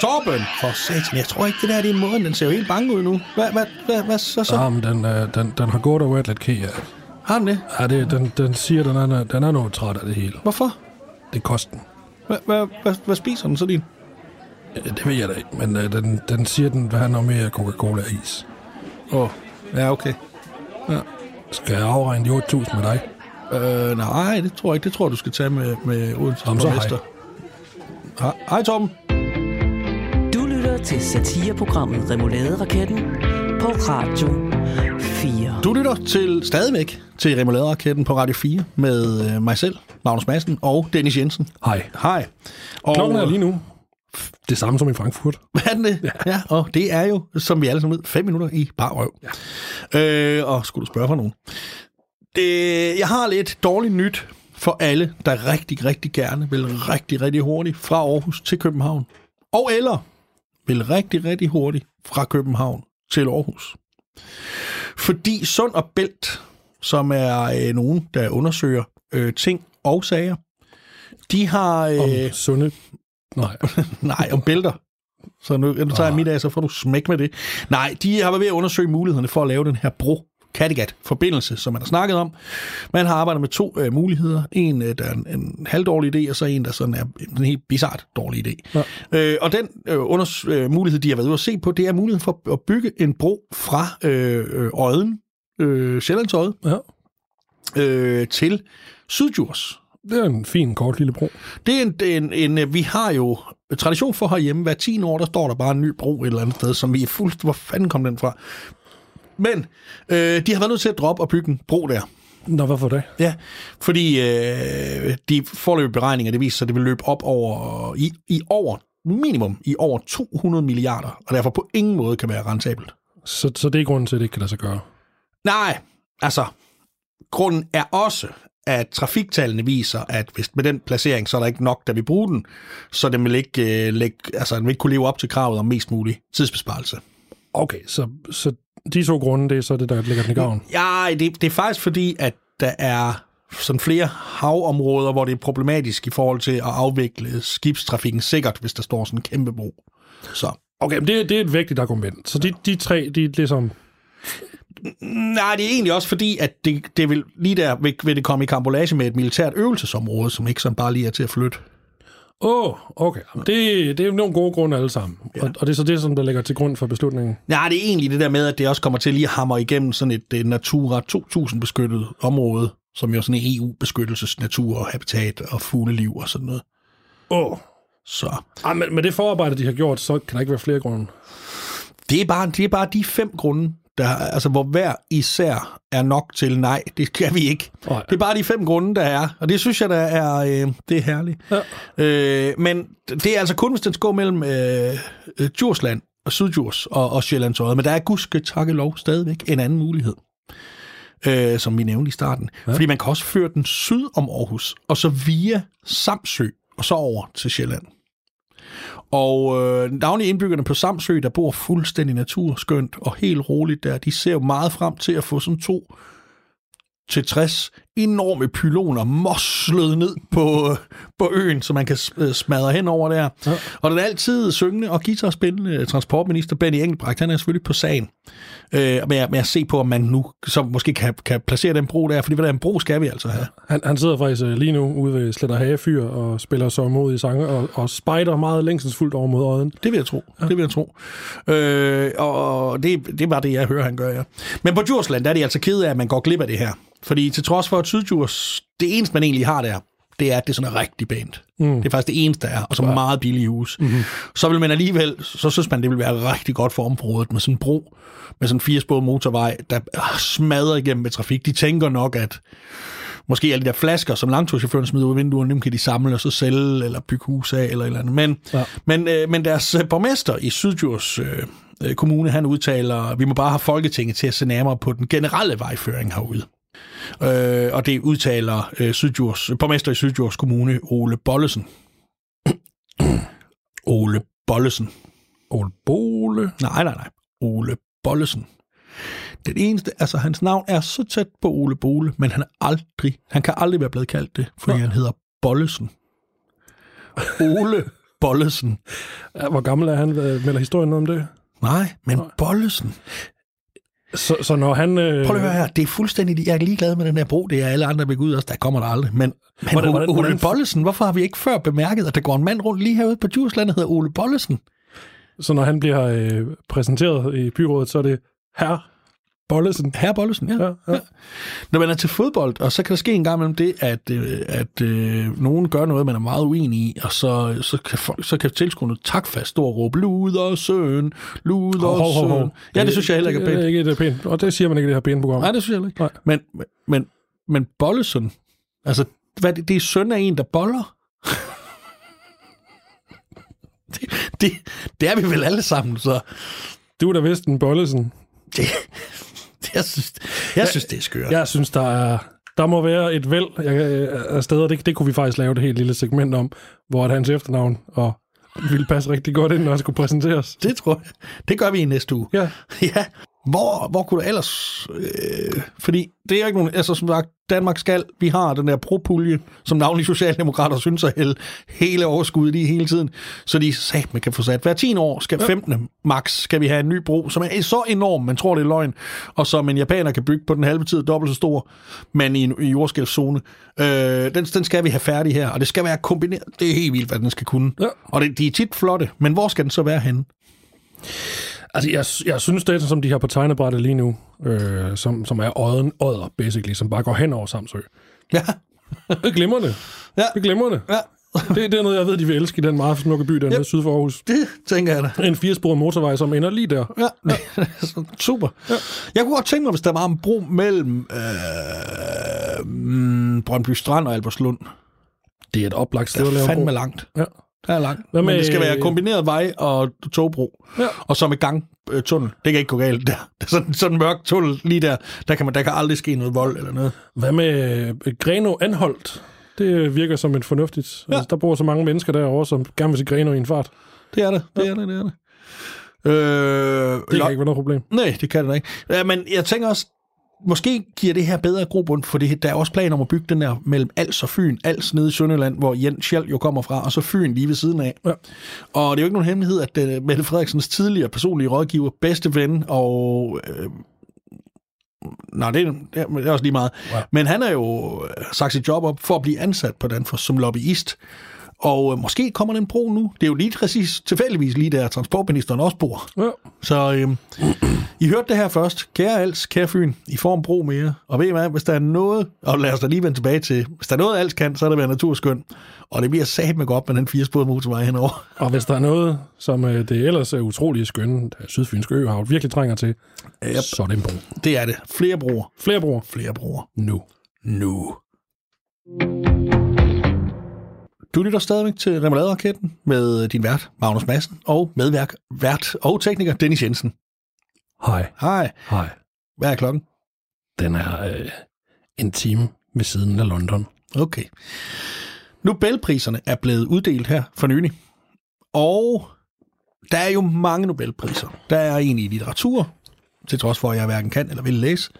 Torben! For satan, jeg tror ikke, det der det er måden. Den ser jo helt bange ud nu. Hvad, hvad, hvad, hvad så så? Ja, men den, øh, den, den har gået og været lidt af. Har den det? Ja, det, den, den siger, den er, den er noget træt af det hele. Hvorfor? Det er kosten. Hvad, hvad, hvad, hvad spiser den så din? Ja, Det ved jeg da ikke, men øh, den, den siger, den vil have noget mere Coca-Cola og is. Åh, oh, ja, okay. Skal jeg afregne de 8.000 med dig? Øh, nej, det tror jeg ikke. Det tror jeg, du skal tage med, med Odense Jamen, så hej. Hej. Hej, Torben. Du lytter til satireprogrammet Remouladeraketten på Radio 4. Du lytter til stadigvæk til Remoulade-raketten på Radio 4 med øh, mig selv, Magnus Madsen og Dennis Jensen. Hej. Hej. Og, Klokken er lige nu det samme som i Frankfurt. [LAUGHS] Hvad er det? Ja. ja. og det er jo, som vi alle sammen ved, fem minutter i bare røv. Ja. Øh, og skulle du spørge for nogen? Det, jeg har lidt dårligt nyt for alle, der rigtig, rigtig gerne vil rigtig, rigtig hurtigt fra Aarhus til København. Og eller vil rigtig, rigtig hurtigt fra København til Aarhus. Fordi Sund og Bælt, som er øh, nogen, der undersøger øh, ting og sager, de har... Øh, Om sunde... Nej. [LAUGHS] Nej, om bælter. Så nu, nu tager jeg mit af, så får du smæk med det. Nej, de har været ved at undersøge mulighederne for at lave den her bro Kattegat-forbindelse, som man har snakket om. Man har arbejdet med to øh, muligheder. En, øh, der er en, en halvdårlig idé, og så en, der sådan er en helt bizart dårlig idé. Ja. Øh, og den øh, unders- øh, mulighed, de har været ude at se på, det er muligheden for at bygge en bro fra øh, øh, Øden, øh, Sjællandsøde, Ja. øh, til Sydjurs. Det er en fin, kort lille bro. Det er en, en, en, øh, vi har jo tradition for herhjemme. Hver 10 år, der står der bare en ny bro et eller andet sted, som vi er fuldt... Hvor fanden kom den fra? Men øh, de har været nødt til at droppe og bygge en bro der. Nå, hvorfor det? Ja, fordi øh, de forløbige beregninger, det viser sig, at det vil løbe op over i, i over minimum i over 200 milliarder, og derfor på ingen måde kan være rentabelt. Så, så det er grunden til, at det ikke kan lade sig gøre. Nej, altså, grunden er også, at trafiktallene viser, at hvis med den placering, så er der ikke nok, der vil bruge den, så den vil ikke, øh, lægge, altså, den vil ikke kunne leve op til kravet om mest mulig tidsbesparelse. Okay, så, så de to grunde, det er så det, der ligger den i gavn. Ja, det, det er faktisk fordi, at der er sådan flere havområder, hvor det er problematisk i forhold til at afvikle skibstrafikken sikkert, hvis der står sådan en kæmpe bro. Så. Okay, men det, det er et vigtigt argument. Så de, de tre, de er ligesom... Nej, det er egentlig også fordi, at det, det vil, lige der vil, vil det komme i kambolage med et militært øvelsesområde, som ikke sådan bare lige er til at flytte. Åh, oh, okay. Det, det er jo nogle gode grunde alle sammen. Ja. Og, og det er så det, som der ligger til grund for beslutningen. Nej, det er egentlig det der med, at det også kommer til lige at hamre igennem sådan et uh, Natura 2000 beskyttet område, som jo sådan en EU-beskyttelsesnatur og habitat og fugleliv og sådan noget. Åh. Oh. Så Ah, men med det forarbejde, de har gjort, så kan der ikke være flere grunde. det er bare, det er bare de fem grunde, der, altså, hvor hver især er nok til nej, det kan vi ikke. Nej. Det er bare de fem grunde, der er, og det synes jeg, der er, øh, det er herligt. Ja. Øh, men det er altså kun, hvis den skal gå mellem øh, øh, Djursland og Sydjurs og, og Sjællandsøjet, men der er gudske takke lov stadigvæk en anden mulighed, øh, som vi nævnte i starten. Ja. Fordi man kan også føre den syd om Aarhus, og så via Samsø, og så over til Sjælland. Og øh, navnlig indbyggerne på Samsø, der bor fuldstændig naturskønt og helt roligt der, de ser jo meget frem til at få sådan to til 60 enorme pyloner moslet ned på, øh, på øen, så man kan øh, smadre hen over der. Ja. Og den altid syngende og guitarspillende transportminister Benny Engelbrecht, han er selvfølgelig på sagen øh, med, at, med at se på, om man nu så måske kan, kan placere den bro der, fordi hvad der en bro skal vi altså have. Han, han sidder faktisk øh, lige nu ude ved Sletter Hagefyr og spiller så mod i sange og, og spejder meget længselsfuldt over mod øjen. Det vil jeg tro. Ja. Det vil jeg tro. Øh, og det, det var det, jeg hører, han gør, ja. Men på Djursland, der er de altså ked af, at man går glip af det her. Fordi til trods for, at Sydjurs, det eneste, man egentlig har der, det er, at det er sådan rigtig pænt. Mm. Det er faktisk det eneste, der er, og så meget billige hus. Mm-hmm. Så vil man alligevel, så synes man, det vil være rigtig godt for området med sådan en bro, med sådan en firesporet motorvej, der smadrer igennem med trafik. De tænker nok, at måske alle de der flasker, som langturschaufføren smider ud af vinduerne, dem kan de samle og så sælge, eller bygge hus af, eller et eller andet. Men, ja. men, øh, men deres øh, borgmester i Sydjurs øh, øh, kommune, han udtaler, vi må bare have Folketinget til at se nærmere på den generelle vejføring herude. Øh, og det udtaler øh, Sydjurs, borgmester i Sydjurs Kommune, Ole Bollesen. [CLEARS THROAT] Ole Bollesen. Ole Bole. Nej, nej, nej. Ole Bollesen. Den eneste, altså hans navn er så tæt på Ole Bole, men han er aldrig, han kan aldrig være blevet kaldt det, fordi Nå. han hedder Bollesen. Ole [LAUGHS] Bollesen. Hvor gammel er han? Melder historien noget om det? Nej, men Bollesen. Så, så når han... Øh, Prøv at høre her, det er fuldstændig, jeg er ligeglad med den her bro, det er alle andre vil gå ud også, der kommer der aldrig. Men, men Hvordan- Ole, hvordan- Ole Bollesen, hvorfor har vi ikke før bemærket, at der går en mand rundt lige herude på Djursland, der hedder Ole Bollesen? Så når han bliver øh, præsenteret i byrådet, så er det herr Bollesen. Herre Bollesen, ja. Ja, ja. Når man er til fodbold, og så kan der ske en gang mellem det, at, øh, at øh, nogen gør noget, man er meget uenig i, og så, så kan, folk, så kan tilskuerne takfast stå og råbe, luder søn, luder Hov, hov, hov, søn. Ja, det synes jeg heller ikke er Det er pænt. ikke det er pænt. Og det siger man ikke i det her pæne program. Nej, det synes jeg ikke. Nej. Men, men, men Bollesen, altså, hvad, det, det er søn af en, der boller. [LAUGHS] det, det, det er vi vel alle sammen, så Du er da vist en Bollesen. det, [LAUGHS] jeg, synes, jeg synes, det er skørt. Jeg synes, der er... Der må være et væld øh, af steder, det, det kunne vi faktisk lave et helt lille segment om, hvor at hans efternavn og ville passe rigtig godt ind, når han skulle præsenteres. Det tror jeg. Det gør vi i næste uge. Ja, [LAUGHS] Ja, hvor, hvor kunne du ellers... Øh, fordi det er ikke nogen... Altså som sagt, Danmark skal... Vi har den der propulje, som navnlig Socialdemokrater synes at hælde hele overskuddet i hele tiden. Så de sat, man kan få sat. Hver 10 år skal 15. max skal vi have en ny bro, som er så enorm, man tror, det er løgn, og som en japaner kan bygge på den halve tid dobbelt så stor, men i en i jordskælvszone. Øh, den, den skal vi have færdig her, og det skal være kombineret. Det er helt vildt, hvad den skal kunne. Ja. Og det, de er tit flotte, men hvor skal den så være henne? Altså jeg, jeg synes, det er som de har på tegnebrættet lige nu, øh, som, som er odden, odder, basically, som bare går hen over Samsø. Ja, Det er glimrende. Ja. Det er glimrende. ja. Det, det er noget, jeg ved, de vil elske i den meget smukke by dernede yep. syd for Aarhus. det tænker jeg da. En firesporet motorvej, som ender lige der. Ja, ja. [LAUGHS] super. Ja. Jeg kunne godt tænke mig, hvis der var en bro mellem øh, mm, Brøndby Strand og Alberslund. Det er et oplagt sted Det at er lave fandme bro. langt. Ja. Der er langt. Hvad Men med- det skal være kombineret vej og togbro. Ja. Og så med gang øh, tunnel. Det kan ikke gå galt der. Det er sådan, sådan en mørk tunnel lige der. Der kan, man, der kan aldrig ske noget vold eller noget. Hvad med øh, Greno Anholdt? Det virker som et fornuftigt. Ja. Altså, der bor så mange mennesker derovre, som gerne vil se Greno i en fart. Det er det. Det er det, det er det. Øh, Det kan lo- ikke være noget problem. Nej, det kan det da ikke. Ja, men jeg tænker også, måske giver det her bedre grobund, for det, der er også planer om at bygge den der mellem Als og Fyn. Als nede i Sønderland, hvor Jens Schall jo kommer fra, og så Fyn lige ved siden af. Ja. Og det er jo ikke nogen hemmelighed, at uh, Mette Frederiksens tidligere personlige rådgiver, bedste ven og... Øh, Nej, det er, det er er også lige meget. Ja. Men han har jo øh, sagt sit job op for at blive ansat på Danfoss som lobbyist. Og øh, måske kommer den bro nu. Det er jo lige præcis tilfældigvis lige der, transportministeren også bor. Ja. Så øhm, I hørte det her først. Kære Als, kære Fyn, I får en bro mere. Og ved I hvad, hvis der er noget, og lad os da lige vende tilbage til, hvis der er noget, Als kan, så er det være naturskøn. Og det bliver sat med godt med den firesporede motorvej henover. Og hvis der er noget, som øh, det ellers er utrolig skønne, Sydfynske Øhav virkelig trænger til, Yep. så er det en bro. Det er det. Flere broer. Flere broer Flere broer. nu. Nu. Du lytter stadigvæk til Remoulade-raketten med din vært, Magnus Madsen, og medværk, vært og tekniker, Dennis Jensen. Hej. Hej. Hej. Hvad er klokken? Den er øh, en time ved siden af London. Okay. Nobelpriserne er blevet uddelt her for nylig. Og der er jo mange Nobelpriser. Der er en i litteratur, til trods for, at jeg hverken kan eller vil læse.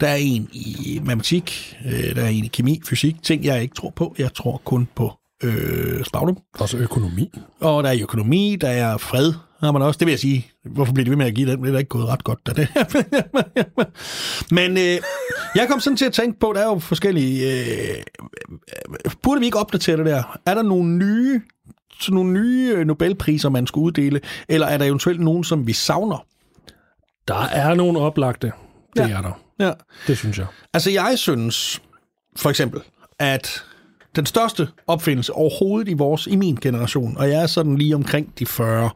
Der er en i matematik, øh, der er en i kemi, fysik, ting jeg ikke tror på. Jeg tror kun på øh, Spagnum. Også økonomi. Og der er økonomi, der er fred, har man også. Det vil jeg sige. Hvorfor bliver det ved med at give den? Det er da ikke gået ret godt, da det [LAUGHS] Men øh, jeg kom sådan til at tænke på, der er jo forskellige... Øh, burde vi ikke opdatere det der? Er der nogle nye, sådan nogle nye øh, Nobelpriser, man skulle uddele? Eller er der eventuelt nogen, som vi savner? Der er nogle oplagte. Det ja. er der. Ja. Det synes jeg. Altså, jeg synes for eksempel, at den største opfindelse overhovedet i vores, i min generation, og jeg er sådan lige omkring de 40,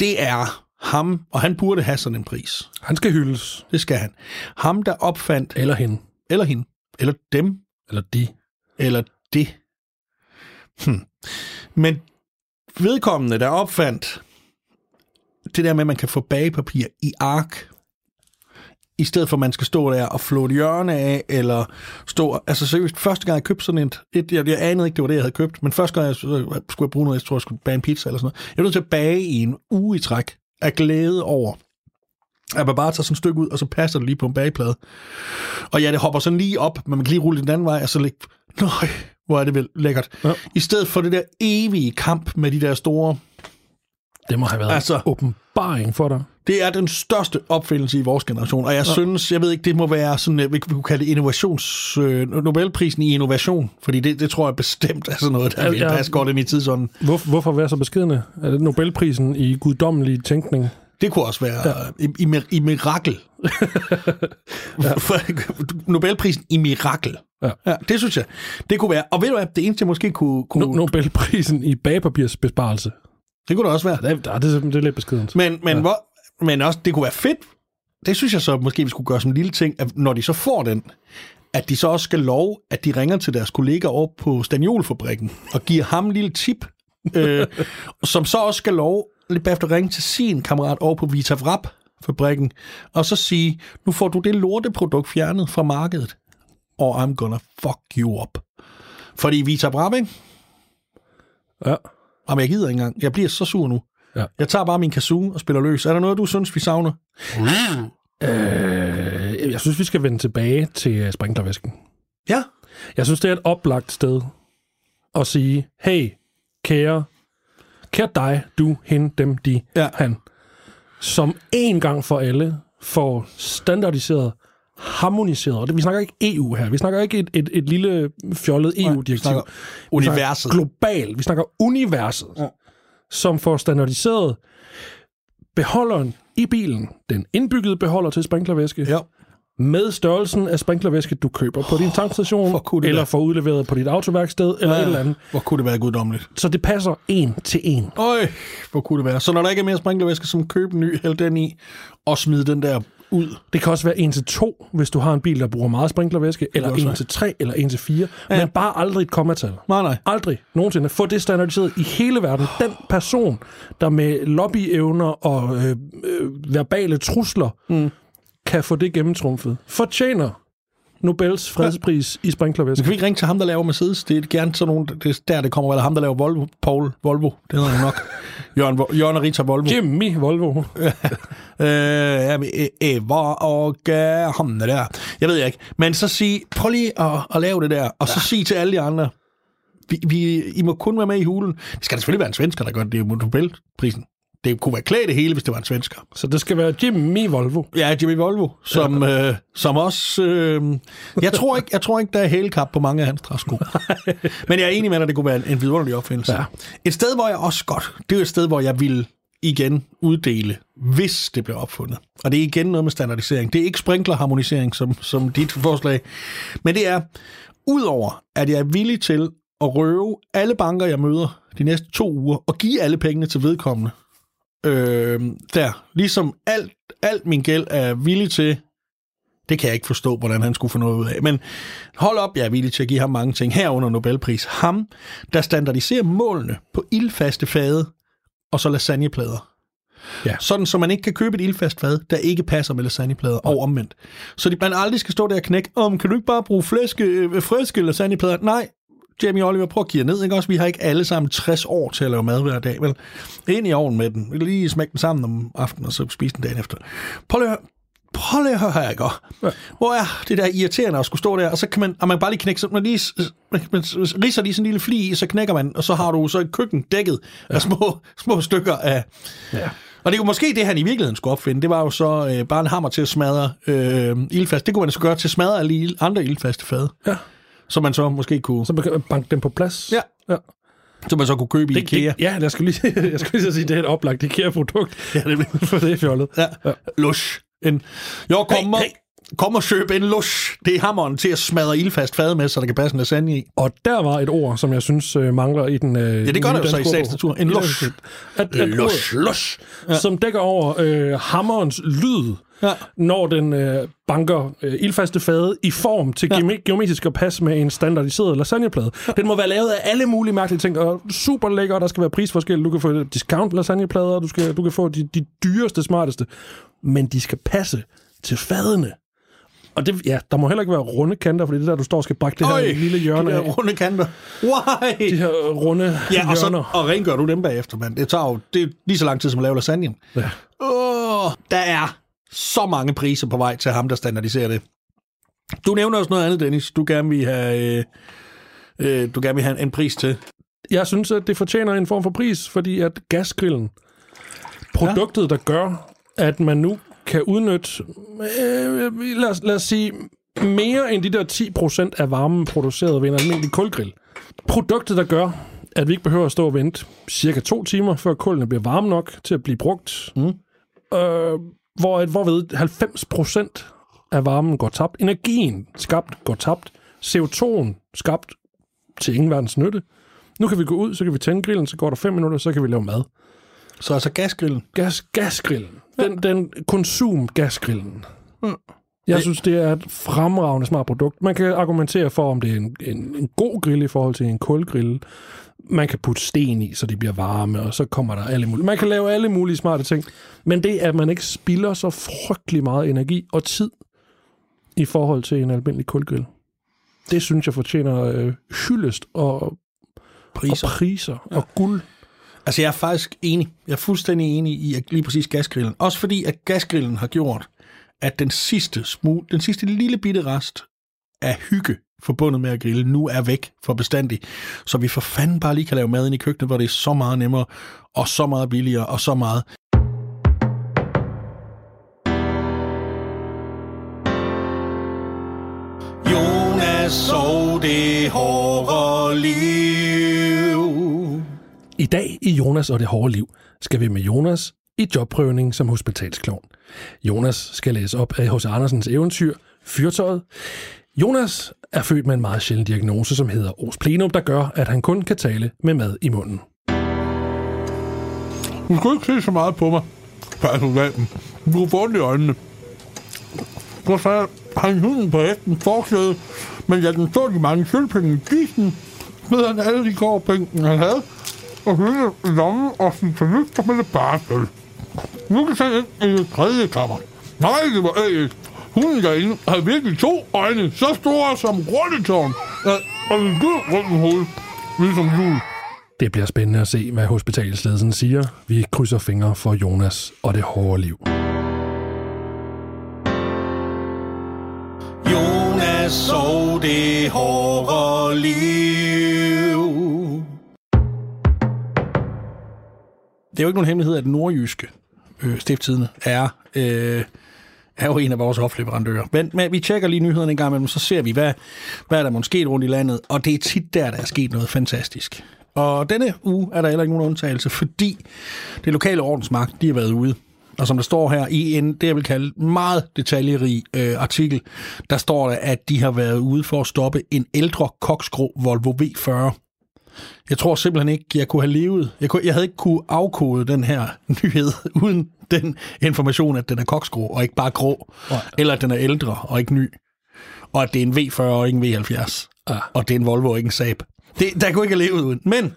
det er ham, og han burde have sådan en pris. Han skal hyldes. Det skal han. Ham, der opfandt, Eller hende. eller hende, eller dem, Eller de. eller det. Hmm. Men vedkommende, der opfandt det der med, at man kan få bagepapir i ark, i stedet for, at man skal stå der og flå et hjørne af, eller stå... Altså seriøst, første gang jeg købte sådan et... et jeg, jeg anede ikke, det var det, jeg havde købt, men første gang jeg skulle jeg bruge noget, jeg tror, jeg skulle bage en pizza eller sådan noget. Jeg var nødt til at bage i en uge i træk af glæde over, at man bare tager sådan et stykke ud, og så passer det lige på en bageplade. Og ja, det hopper sådan lige op, men man kan lige rulle den anden vej, og så lægge... Nøj, hvor er det vel lækkert. Ja. I stedet for det der evige kamp med de der store... Det må have været Altså- åbenbaring for dig. Det er den største opfindelse i vores generation, og jeg ja. synes, jeg ved ikke, det må være sådan, øh, vi kunne kalde det innovations... Øh, Nobelprisen i innovation, fordi det, det tror jeg bestemt er sådan noget, der Ja, vil ja. passe godt ind i tidsånden. Hvor, hvorfor være så beskedende? Er det Nobelprisen i guddommelig tænkning? Det kunne også være ja. i, i, mir- i mirakel. [LAUGHS] For- Nobelprisen i mirakel. Ja. ja. det synes jeg. Det kunne være. Og ved du hvad, det eneste, jeg måske kunne... kunne No- Nobelprisen i bagpapirsbesparelse. det kunne det også være. Det er, det er, det er lidt beskedent. Men, men, ja. hvor, men også, det kunne være fedt. Det synes jeg så måske, vi skulle gøre som en lille ting, at når de så får den, at de så også skal love, at de ringer til deres kollega over på Staniolfabrikken og giver ham en lille tip, øh, som så også skal love lidt bagefter at ringe til sin kammerat over på Vita Vrap fabrikken, og så sige, nu får du det lorteprodukt fjernet fra markedet, og I'm gonna fuck you up. Fordi Vita Vrap, ikke? Ja. Jamen, jeg gider ikke engang. Jeg bliver så sur nu. Ja. Jeg tager bare min kazoo og spiller løs. Er der noget, du synes, vi savner? Øh, jeg synes, vi skal vende tilbage til øh, sprinklervæsken. Ja. Jeg synes, det er et oplagt sted at sige, hey, kære, kære dig, du, hende, dem, de, Ja. han, som en gang for alle får standardiseret, harmoniseret, og det, vi snakker ikke EU her, vi snakker ikke et, et, et lille fjollet EU-direktiv. snakker Vi universet. snakker globalt, vi snakker universet, Ja. Ja. som får standardiseret beholderen i bilen, den indbyggede beholder til sprinklervæske, Ja. med størrelsen af sprinklervæske, du køber på din tankstation, det eller får udleveret på dit autoværksted, eller et eller andet. Hvor kunne det være guddommeligt. Så det passer en til en. Øj, hvor kunne det være. Så når der ikke er mere sprinklervæske, som køb en ny, hæld den i, og smid den der ud. Det kan også være 1 til 2, hvis du har en bil, der bruger meget sprinklervæske, eller også 1 være. til 3, eller 1 til 4, ja. men bare aldrig et kommatal. Nej, nej. Aldrig nogensinde. Få det standardiseret i hele verden. Den person, der med lobbyevner og øh, øh, verbale trusler mm. kan få det gennemtrumfet, fortjener Nobels fredspris i Så sprinklervæske. kan vi ikke ringe til ham, der laver Mercedes? Det er gerne sådan nogen, det er der, det kommer, eller ham, der laver Volvo. Paul Volvo, det hedder han nok. [LAUGHS] Jørgen, Jørgen og Rita Volvo. Jimmy Volvo. [LAUGHS] Øh, ja, øh, Eva og øh, ham der. Jeg ved ikke. Men så sig, prøv lige at, at lave det der, og så sig til alle de andre, vi, vi, I må kun være med i hulen. Det skal da selvfølgelig være en svensker, der gør det. Det er jo Nobelprisen. Det kunne være klædt det hele, hvis det var en svensker. Så det skal være Jimmy Volvo. Ja, Jimmy Volvo, som, øh, som også... Øh, jeg, tror ikke, jeg tror ikke, der er hælkap på mange af hans træsko. [LAUGHS] Men jeg er enig med dig, det kunne være en, en vidunderlig opfindelse. Ja. Et sted, hvor jeg også godt... Det er et sted, hvor jeg vil igen uddele, hvis det bliver opfundet. Og det er igen noget med standardisering. Det er ikke sprinklerharmonisering, som, som dit forslag. Men det er, udover at jeg er villig til at røve alle banker, jeg møder de næste to uger, og give alle pengene til vedkommende, øh, der. Ligesom alt, alt min gæld er villig til, det kan jeg ikke forstå, hvordan han skulle få noget ud af. Men hold op, jeg er villig til at give ham mange ting, herunder Nobelpris. Ham, der standardiserer målene på ildfaste fade, og så lasagneplader. Ja. Sådan, så man ikke kan købe et ildfast fad, der ikke passer med lasagneplader, og omvendt. Så de, man aldrig skal stå der og knække, om kan du ikke bare bruge flæske, øh, friske lasagneplader? Nej, Jamie Oliver, prøv at kigge ned, ikke også? Vi har ikke alle sammen 60 år til at lave mad hver dag, vel? Ind i ovnen med den. Vi lige smække den sammen om aftenen, og så spise den dagen efter. Prøv lige at. Prøv lige at høre her, ikke? Ja. Hvor er det der irriterende at skulle stå der, og så kan man, og man bare lige knække, så man lige, man, man riser lige sådan en lille fli i, så knækker man, og så har du så et køkken dækket ja. af små, små stykker af... Ja. Og det er jo måske det, han i virkeligheden skulle opfinde. Det var jo så øh, bare en hammer til at smadre øh, ildfast. Det kunne man så gøre til at smadre alle andre ildfaste fade. Ja. Så man så måske kunne... Så man kan banke dem på plads. Ja. ja. Så man så kunne købe i Det, IKEA. det, ja, jeg skulle lige, [LAUGHS] jeg skulle lige sige, det er et oplagt IKEA-produkt. Ja, det [LAUGHS] For det er fjollet. Ja. ja. Lush. En, jeg kommer, Hey, hey, kom og køb en lush. Det er hammeren til at smadre ildfast fad med, så der kan passe en lasagne i. Og der var et ord, som jeg synes øh, mangler i den... Øh, Ja, det gør der jo så i sagens natur. En I lush. At, at Lush. ordet lush, ja. som dækker over øh, hammerens lyd, Ja. når den øh, banker øh, ildfaste fade i form til ja. geometrisk at passe med en standardiseret lasagneplade. Ja. Den må være lavet af alle mulige mærkelige ting, og super lækker, der skal være prisforskel. Du kan få discount lasagneplader, du, skal, du kan få de, de dyreste, smarteste, men de skal passe til fadene. Og det, ja, der må heller ikke være runde kanter, fordi det er der, du står og skal brække det her Øj, lille hjørne de der af. runde kanter. Why? De her runde Ja, og, så, hjørner. og rengør du dem bagefter, mand. Det tager jo det er lige så lang tid, som at lave lasagne. Ja. Åh, der er så mange priser på vej til ham, der standardiserer det. Du nævner også noget andet, Dennis. Du gerne vil have, øh, øh, du gerne vil have en, en pris til. Jeg synes, at det fortjener en form for pris, fordi at gasgrillen, produktet, ja. der gør, at man nu kan udnytte, øh, lad, os, lad os sige, mere end de der 10% af varmen produceret ved en almindelig kulgrill. Produktet, der gør, at vi ikke behøver at stå og vente cirka to timer, før kullene bliver varme nok til at blive brugt. Mm. Øh, hvor, hvorved 90% af varmen går tabt. Energien skabt går tabt. CO2'en skabt til ingen verdens nytte. Nu kan vi gå ud, så kan vi tænde grillen, så går der 5 minutter, så kan vi lave mad. Så altså gasgrillen. Gas, gasgrillen. Den, den konsum gasgrillen. Jeg synes, det er et fremragende smart produkt. Man kan argumentere for, om det er en, en, en god grill i forhold til en kulgrill. Man kan putte sten i, så de bliver varme, og så kommer der alle mulige... Man kan lave alle mulige smarte ting. Men det, at man ikke spilder så frygtelig meget energi og tid i forhold til en almindelig kulgrill, det synes jeg fortjener øh, hyldest og Priser. og priser ja. og guld. Altså, jeg er faktisk enig. Jeg er fuldstændig enig i at lige præcis gasgrillen. Også fordi, at gasgrillen har gjort, at den sidste, smule, den sidste lille bitte rest af hygge forbundet med at grille nu er væk for bestandig. Så vi for fanden bare lige kan lave mad ind i køkkenet, hvor det er så meget nemmere, og så meget billigere, og så meget. Jonas så det hårde liv. I dag i Jonas og det hårde liv skal vi med Jonas i jobprøvning som hospitalsklovn. Jonas skal læse op af H.C. Andersens eventyr Fyrtøjet. Jonas er født med en meget sjælden diagnose, som hedder Os plenum, der gør, at han kun kan tale med mad i munden. Du skal ikke se så meget på mig, personalen. Du får ondt i øjnene. så sagde han hunden på hesten forklæde, men jeg den så de mange sølvpenge i kisten, smed han alle de gårdpenge, han havde, og hylde lommen og sin fornufter med det bare sølv. Nu kan han ind i det tredje kammer. Nej, det var ægget. Hunden derinde havde virkelig to øjne, så store som rulletårn, og en gul rundt hoved, ligesom jul. Det bliver spændende at se, hvad hospitalsledelsen siger. Vi krydser fingre for Jonas og det hårde liv. Jonas og det hårde liv. Det er jo ikke nogen hemmelighed, at nordjyske øh, stifttidene er, øh, er jo en af vores hofleverandører. Men, men vi tjekker lige nyhederne en gang imellem, så ser vi, hvad, hvad er der måske sket rundt i landet. Og det er tit der, der er sket noget fantastisk. Og denne uge er der heller ikke nogen undtagelse, fordi det lokale ordensmagt, de har været ude. Og som der står her i en, det jeg vil kalde meget detaljerig øh, artikel, der står der, at de har været ude for at stoppe en ældre koksgrå Volvo V40. Jeg tror simpelthen ikke, jeg kunne have levet. Jeg, kunne, jeg havde ikke kunne afkode den her [LAUGHS] nyhed uden den information, at den er koksgrå og ikke bare grå. Ja. Eller at den er ældre og ikke ny. Og at det er en V40 og ikke en V70. Ja. Og det er en Volvo og ikke en Saab. Det, der kunne ikke levet uden. Men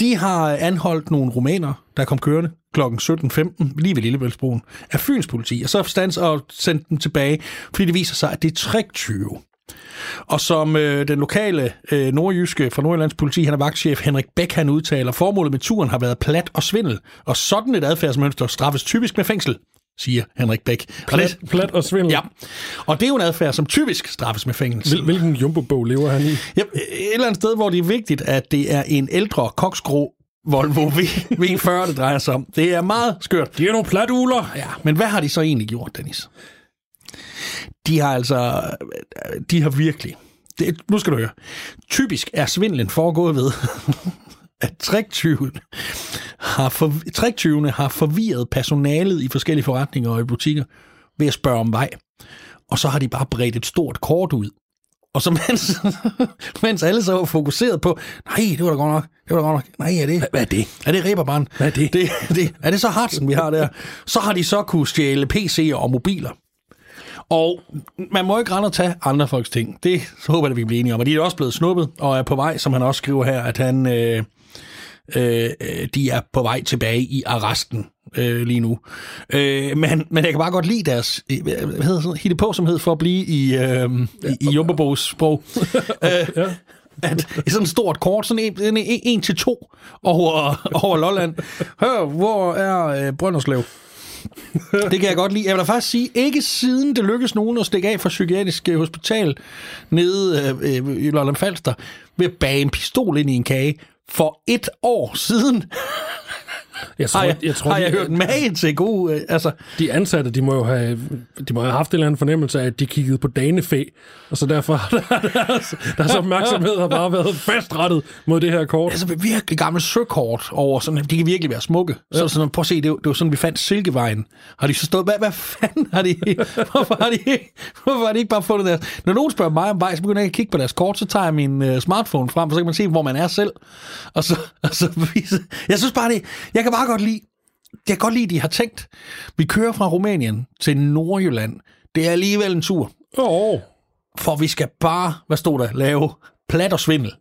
de har anholdt nogle rumæner, der kom kørende kl. 17.15 lige ved Lillebæltsbroen af Fyns politi, og så stands og sendt dem tilbage, fordi det viser sig, at det er triktyve. Og som øh, den lokale øh, nordjyske fra Nordjyllands politi, han er vagtchef Henrik Bæk, han udtaler, formålet med turen har været plat og svindel, og sådan et adfærdsmønster straffes typisk med fængsel, siger Henrik Bæk. Og det- Plat, plat og svindel. Ja, og det er jo en adfærd, som typisk straffes med fængsel. Hvil, hvilken jumbo-bog lever han i? Ja, et eller andet sted, hvor det er vigtigt, at det er en ældre koksgrå Volvo V, V40, det drejer sig om. Det er meget skørt. De er nogle platuler. Ja, men hvad har de så egentlig gjort, Dennis? De har altså... De har virkelig... Det, nu skal du høre. Typisk er svindlen foregået ved, [LAUGHS] at triktyven har, for, triktyvene har forvirret personalet i forskellige forretninger og i butikker ved at spørge om vej. Og så har de bare bredt et stort kort ud. Og så mens, [LAUGHS] mens alle så var fokuseret på, nej, det var da godt nok, det var da godt nok, nej, er det, Hvad er det? er det Reberbrand? Hvad er det? det, det? Er det så Hartsen, vi har der? Så har de så kunne stjæle PC'er og mobiler. Og man må ikke rende og tage andre folks ting. Det håber jeg, at vi bliver enige om. Og de er også blevet snuppet og er på vej, som han også skriver her, at han, øh, øh, de er på vej tilbage i arresten øh, lige nu. Øh, men, men jeg kan bare godt lide deres øh, hvad hedder sådan, hitte på, som hed for at blive i, øh, i, i Jumbobos sprog. [LAUGHS] øh, Ja. at i sådan et stort kort, sådan en, en, en, en til to over, over Lolland. Hør, hvor er øh, Brønderslev? Det kan jeg godt lide. Jeg vil da faktisk sige, ikke siden det lykkedes nogen at stikke af fra psykiatrisk øh, hospital nede øh, øh i Lolland Falster ved at bage en pistol ind i en kage. For et år siden jeg tror, har jeg, jeg, tror har jeg de, hørt mage til god... Øh, altså, de ansatte, de må jo have, de må have haft en eller anden fornemmelse af, at de kiggede på danefæ, og så derfor har [LAUGHS] der- deres, deres opmærksomhed har bare været fastrettet mod det her kort. altså virkelig gammel søkort over sådan, de kan virkelig være smukke. Så sådan, prøv at se, det det var sådan, vi fandt Silkevejen. Har de så stået, hvad, hvad fanden har de, [LAUGHS] hvorfor har de, hvorfor har de ikke bare fundet deres, når nogen spørger mig om vej, så begynder jeg at kigge på deres kort, så tager jeg min uh, smartphone frem, og så kan man se, hvor man er selv. Og så, og så vise, jeg synes bare det, jeg kan bare godt lide, jeg kan godt lide, at de har tænkt, vi kører fra Rumænien til Nordjylland. Det er alligevel en tur. Oh, For vi skal bare, hvad stod der, lave plat og svindel.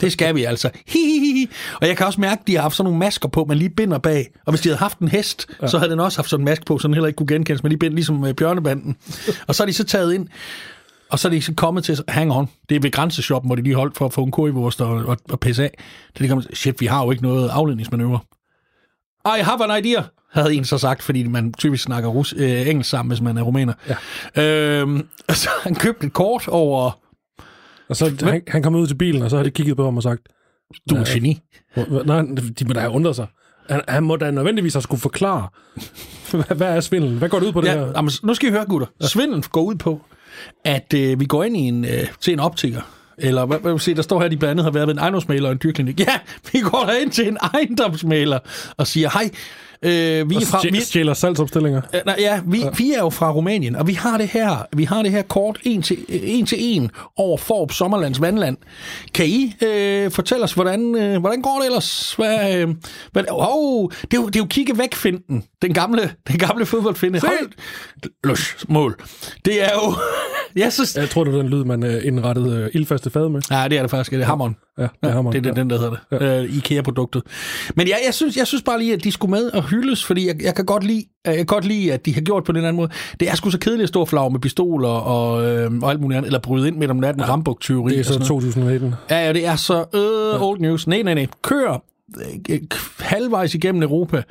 Det skal vi altså. Hihihi. Og jeg kan også mærke, at de har haft sådan nogle masker på, man lige binder bag. Og hvis de havde haft en hest, ja. så havde den også haft sådan en maske på, så den heller ikke kunne genkendes, men lige bind, ligesom øh, bjørnebanden. og så er de så taget ind, og så er de så kommet til, hang on, det er ved grænseshoppen, hvor de lige holdt for at få en kurvurst og, og, og pisse af. Så de kommer, shit, vi har jo ikke noget afledningsmanøvre. I have an idea, havde en så sagt, fordi man typisk snakker rus, øh, engelsk sammen, hvis man er rumæner. Ja. Øhm, [LAUGHS] så han købte et kort over, og så han, han kom ud til bilen, og så har de kigget på ham og sagt, du er en geni. "Hvor- nej, de må da have undret sig. Han, han må da nødvendigvis have skulle forklare, [LAUGHS] hvad, hvad er svindel? Hvad går det ud på det Ja, her? jamen, nu skal I høre, gutter. Svindel går ud på, at øh, vi går ind i en, øh, til en optiker, eller hvad, hvad vil sige, der står her, at de blandt andet har været ved en ejendomsmaler og en dyrklinik. Ja, vi går ind til en ejendomsmaler og siger, hej, Øh, vi, er fra, vi, Stjæler salgsopstillinger. Øh, nej, ja, vi, ja. vi er jo fra Rumænien, og vi har det her, vi har det her kort en til en, til en over Forb Sommerlands Vandland. Kan I øh, fortælle os, hvordan, øh, hvordan går det ellers? Hvad, øh, hvad, oh, det, er jo, det er jo kigge væk finden, den gamle, den gamle fodboldfinde. Hold, løs, mål. Det er jo... [LAUGHS] jeg, synes, Jeg tror, det er den lyd, man øh, indrettede øh, ildfaste fad med. Nej, det er det faktisk. Det er hammeren. Ja, det er hammeren. Det er ja. den, der hedder det. Ja. Uh, IKEA-produktet. Men jeg, jeg, synes, jeg synes bare lige, at de skulle med og hyldes, fordi jeg, jeg kan godt lide, jeg kan godt lide, at de har gjort på den anden måde. Det er sgu så kedeligt at stå flag med pistoler og, øh, og alt muligt andet, eller bryde ind midt om natten, ja. rambuk-tyveri. Det er så sådan noget. 2019. Ja, ja, det er så øh, old news. Nej, nej, nej. Kør øh, halvvejs igennem Europa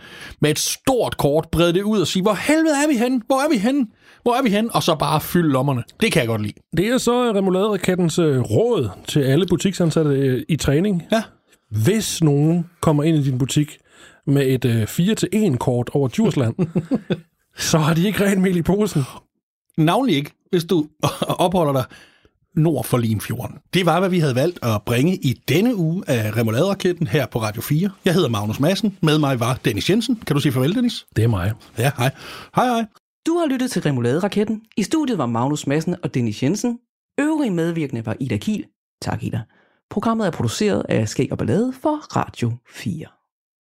med et stort kort, brede det ud og sige, hvor helvede er vi henne? Hvor er vi henne? Hvor er vi henne? Og så bare fylde lommerne. Det kan jeg godt lide. Det er så remoulade-rakettens øh, råd til alle butiksansatte øh, i træning. Ja. Hvis nogen kommer ind i din butik med et øh, 4-1-kort over Djursland, [LAUGHS] så har de ikke rent mel i posen. Navnlig ikke, hvis du [LAUGHS] opholder dig nord for Limfjorden. Det var, hvad vi havde valgt at bringe i denne uge af Remoulade-raketten her på Radio 4. Jeg hedder Magnus Madsen. Med mig var Dennis Jensen. Kan du sige farvel, Dennis? Det er mig. Ja, hej. Hej, hej. Du har lyttet til Remoulade-raketten. I studiet var Magnus Madsen og Dennis Jensen. Øvrige medvirkende var Ida Kiel. Tak, Ida. Programmet er produceret af Skæg og Ballade for Radio 4.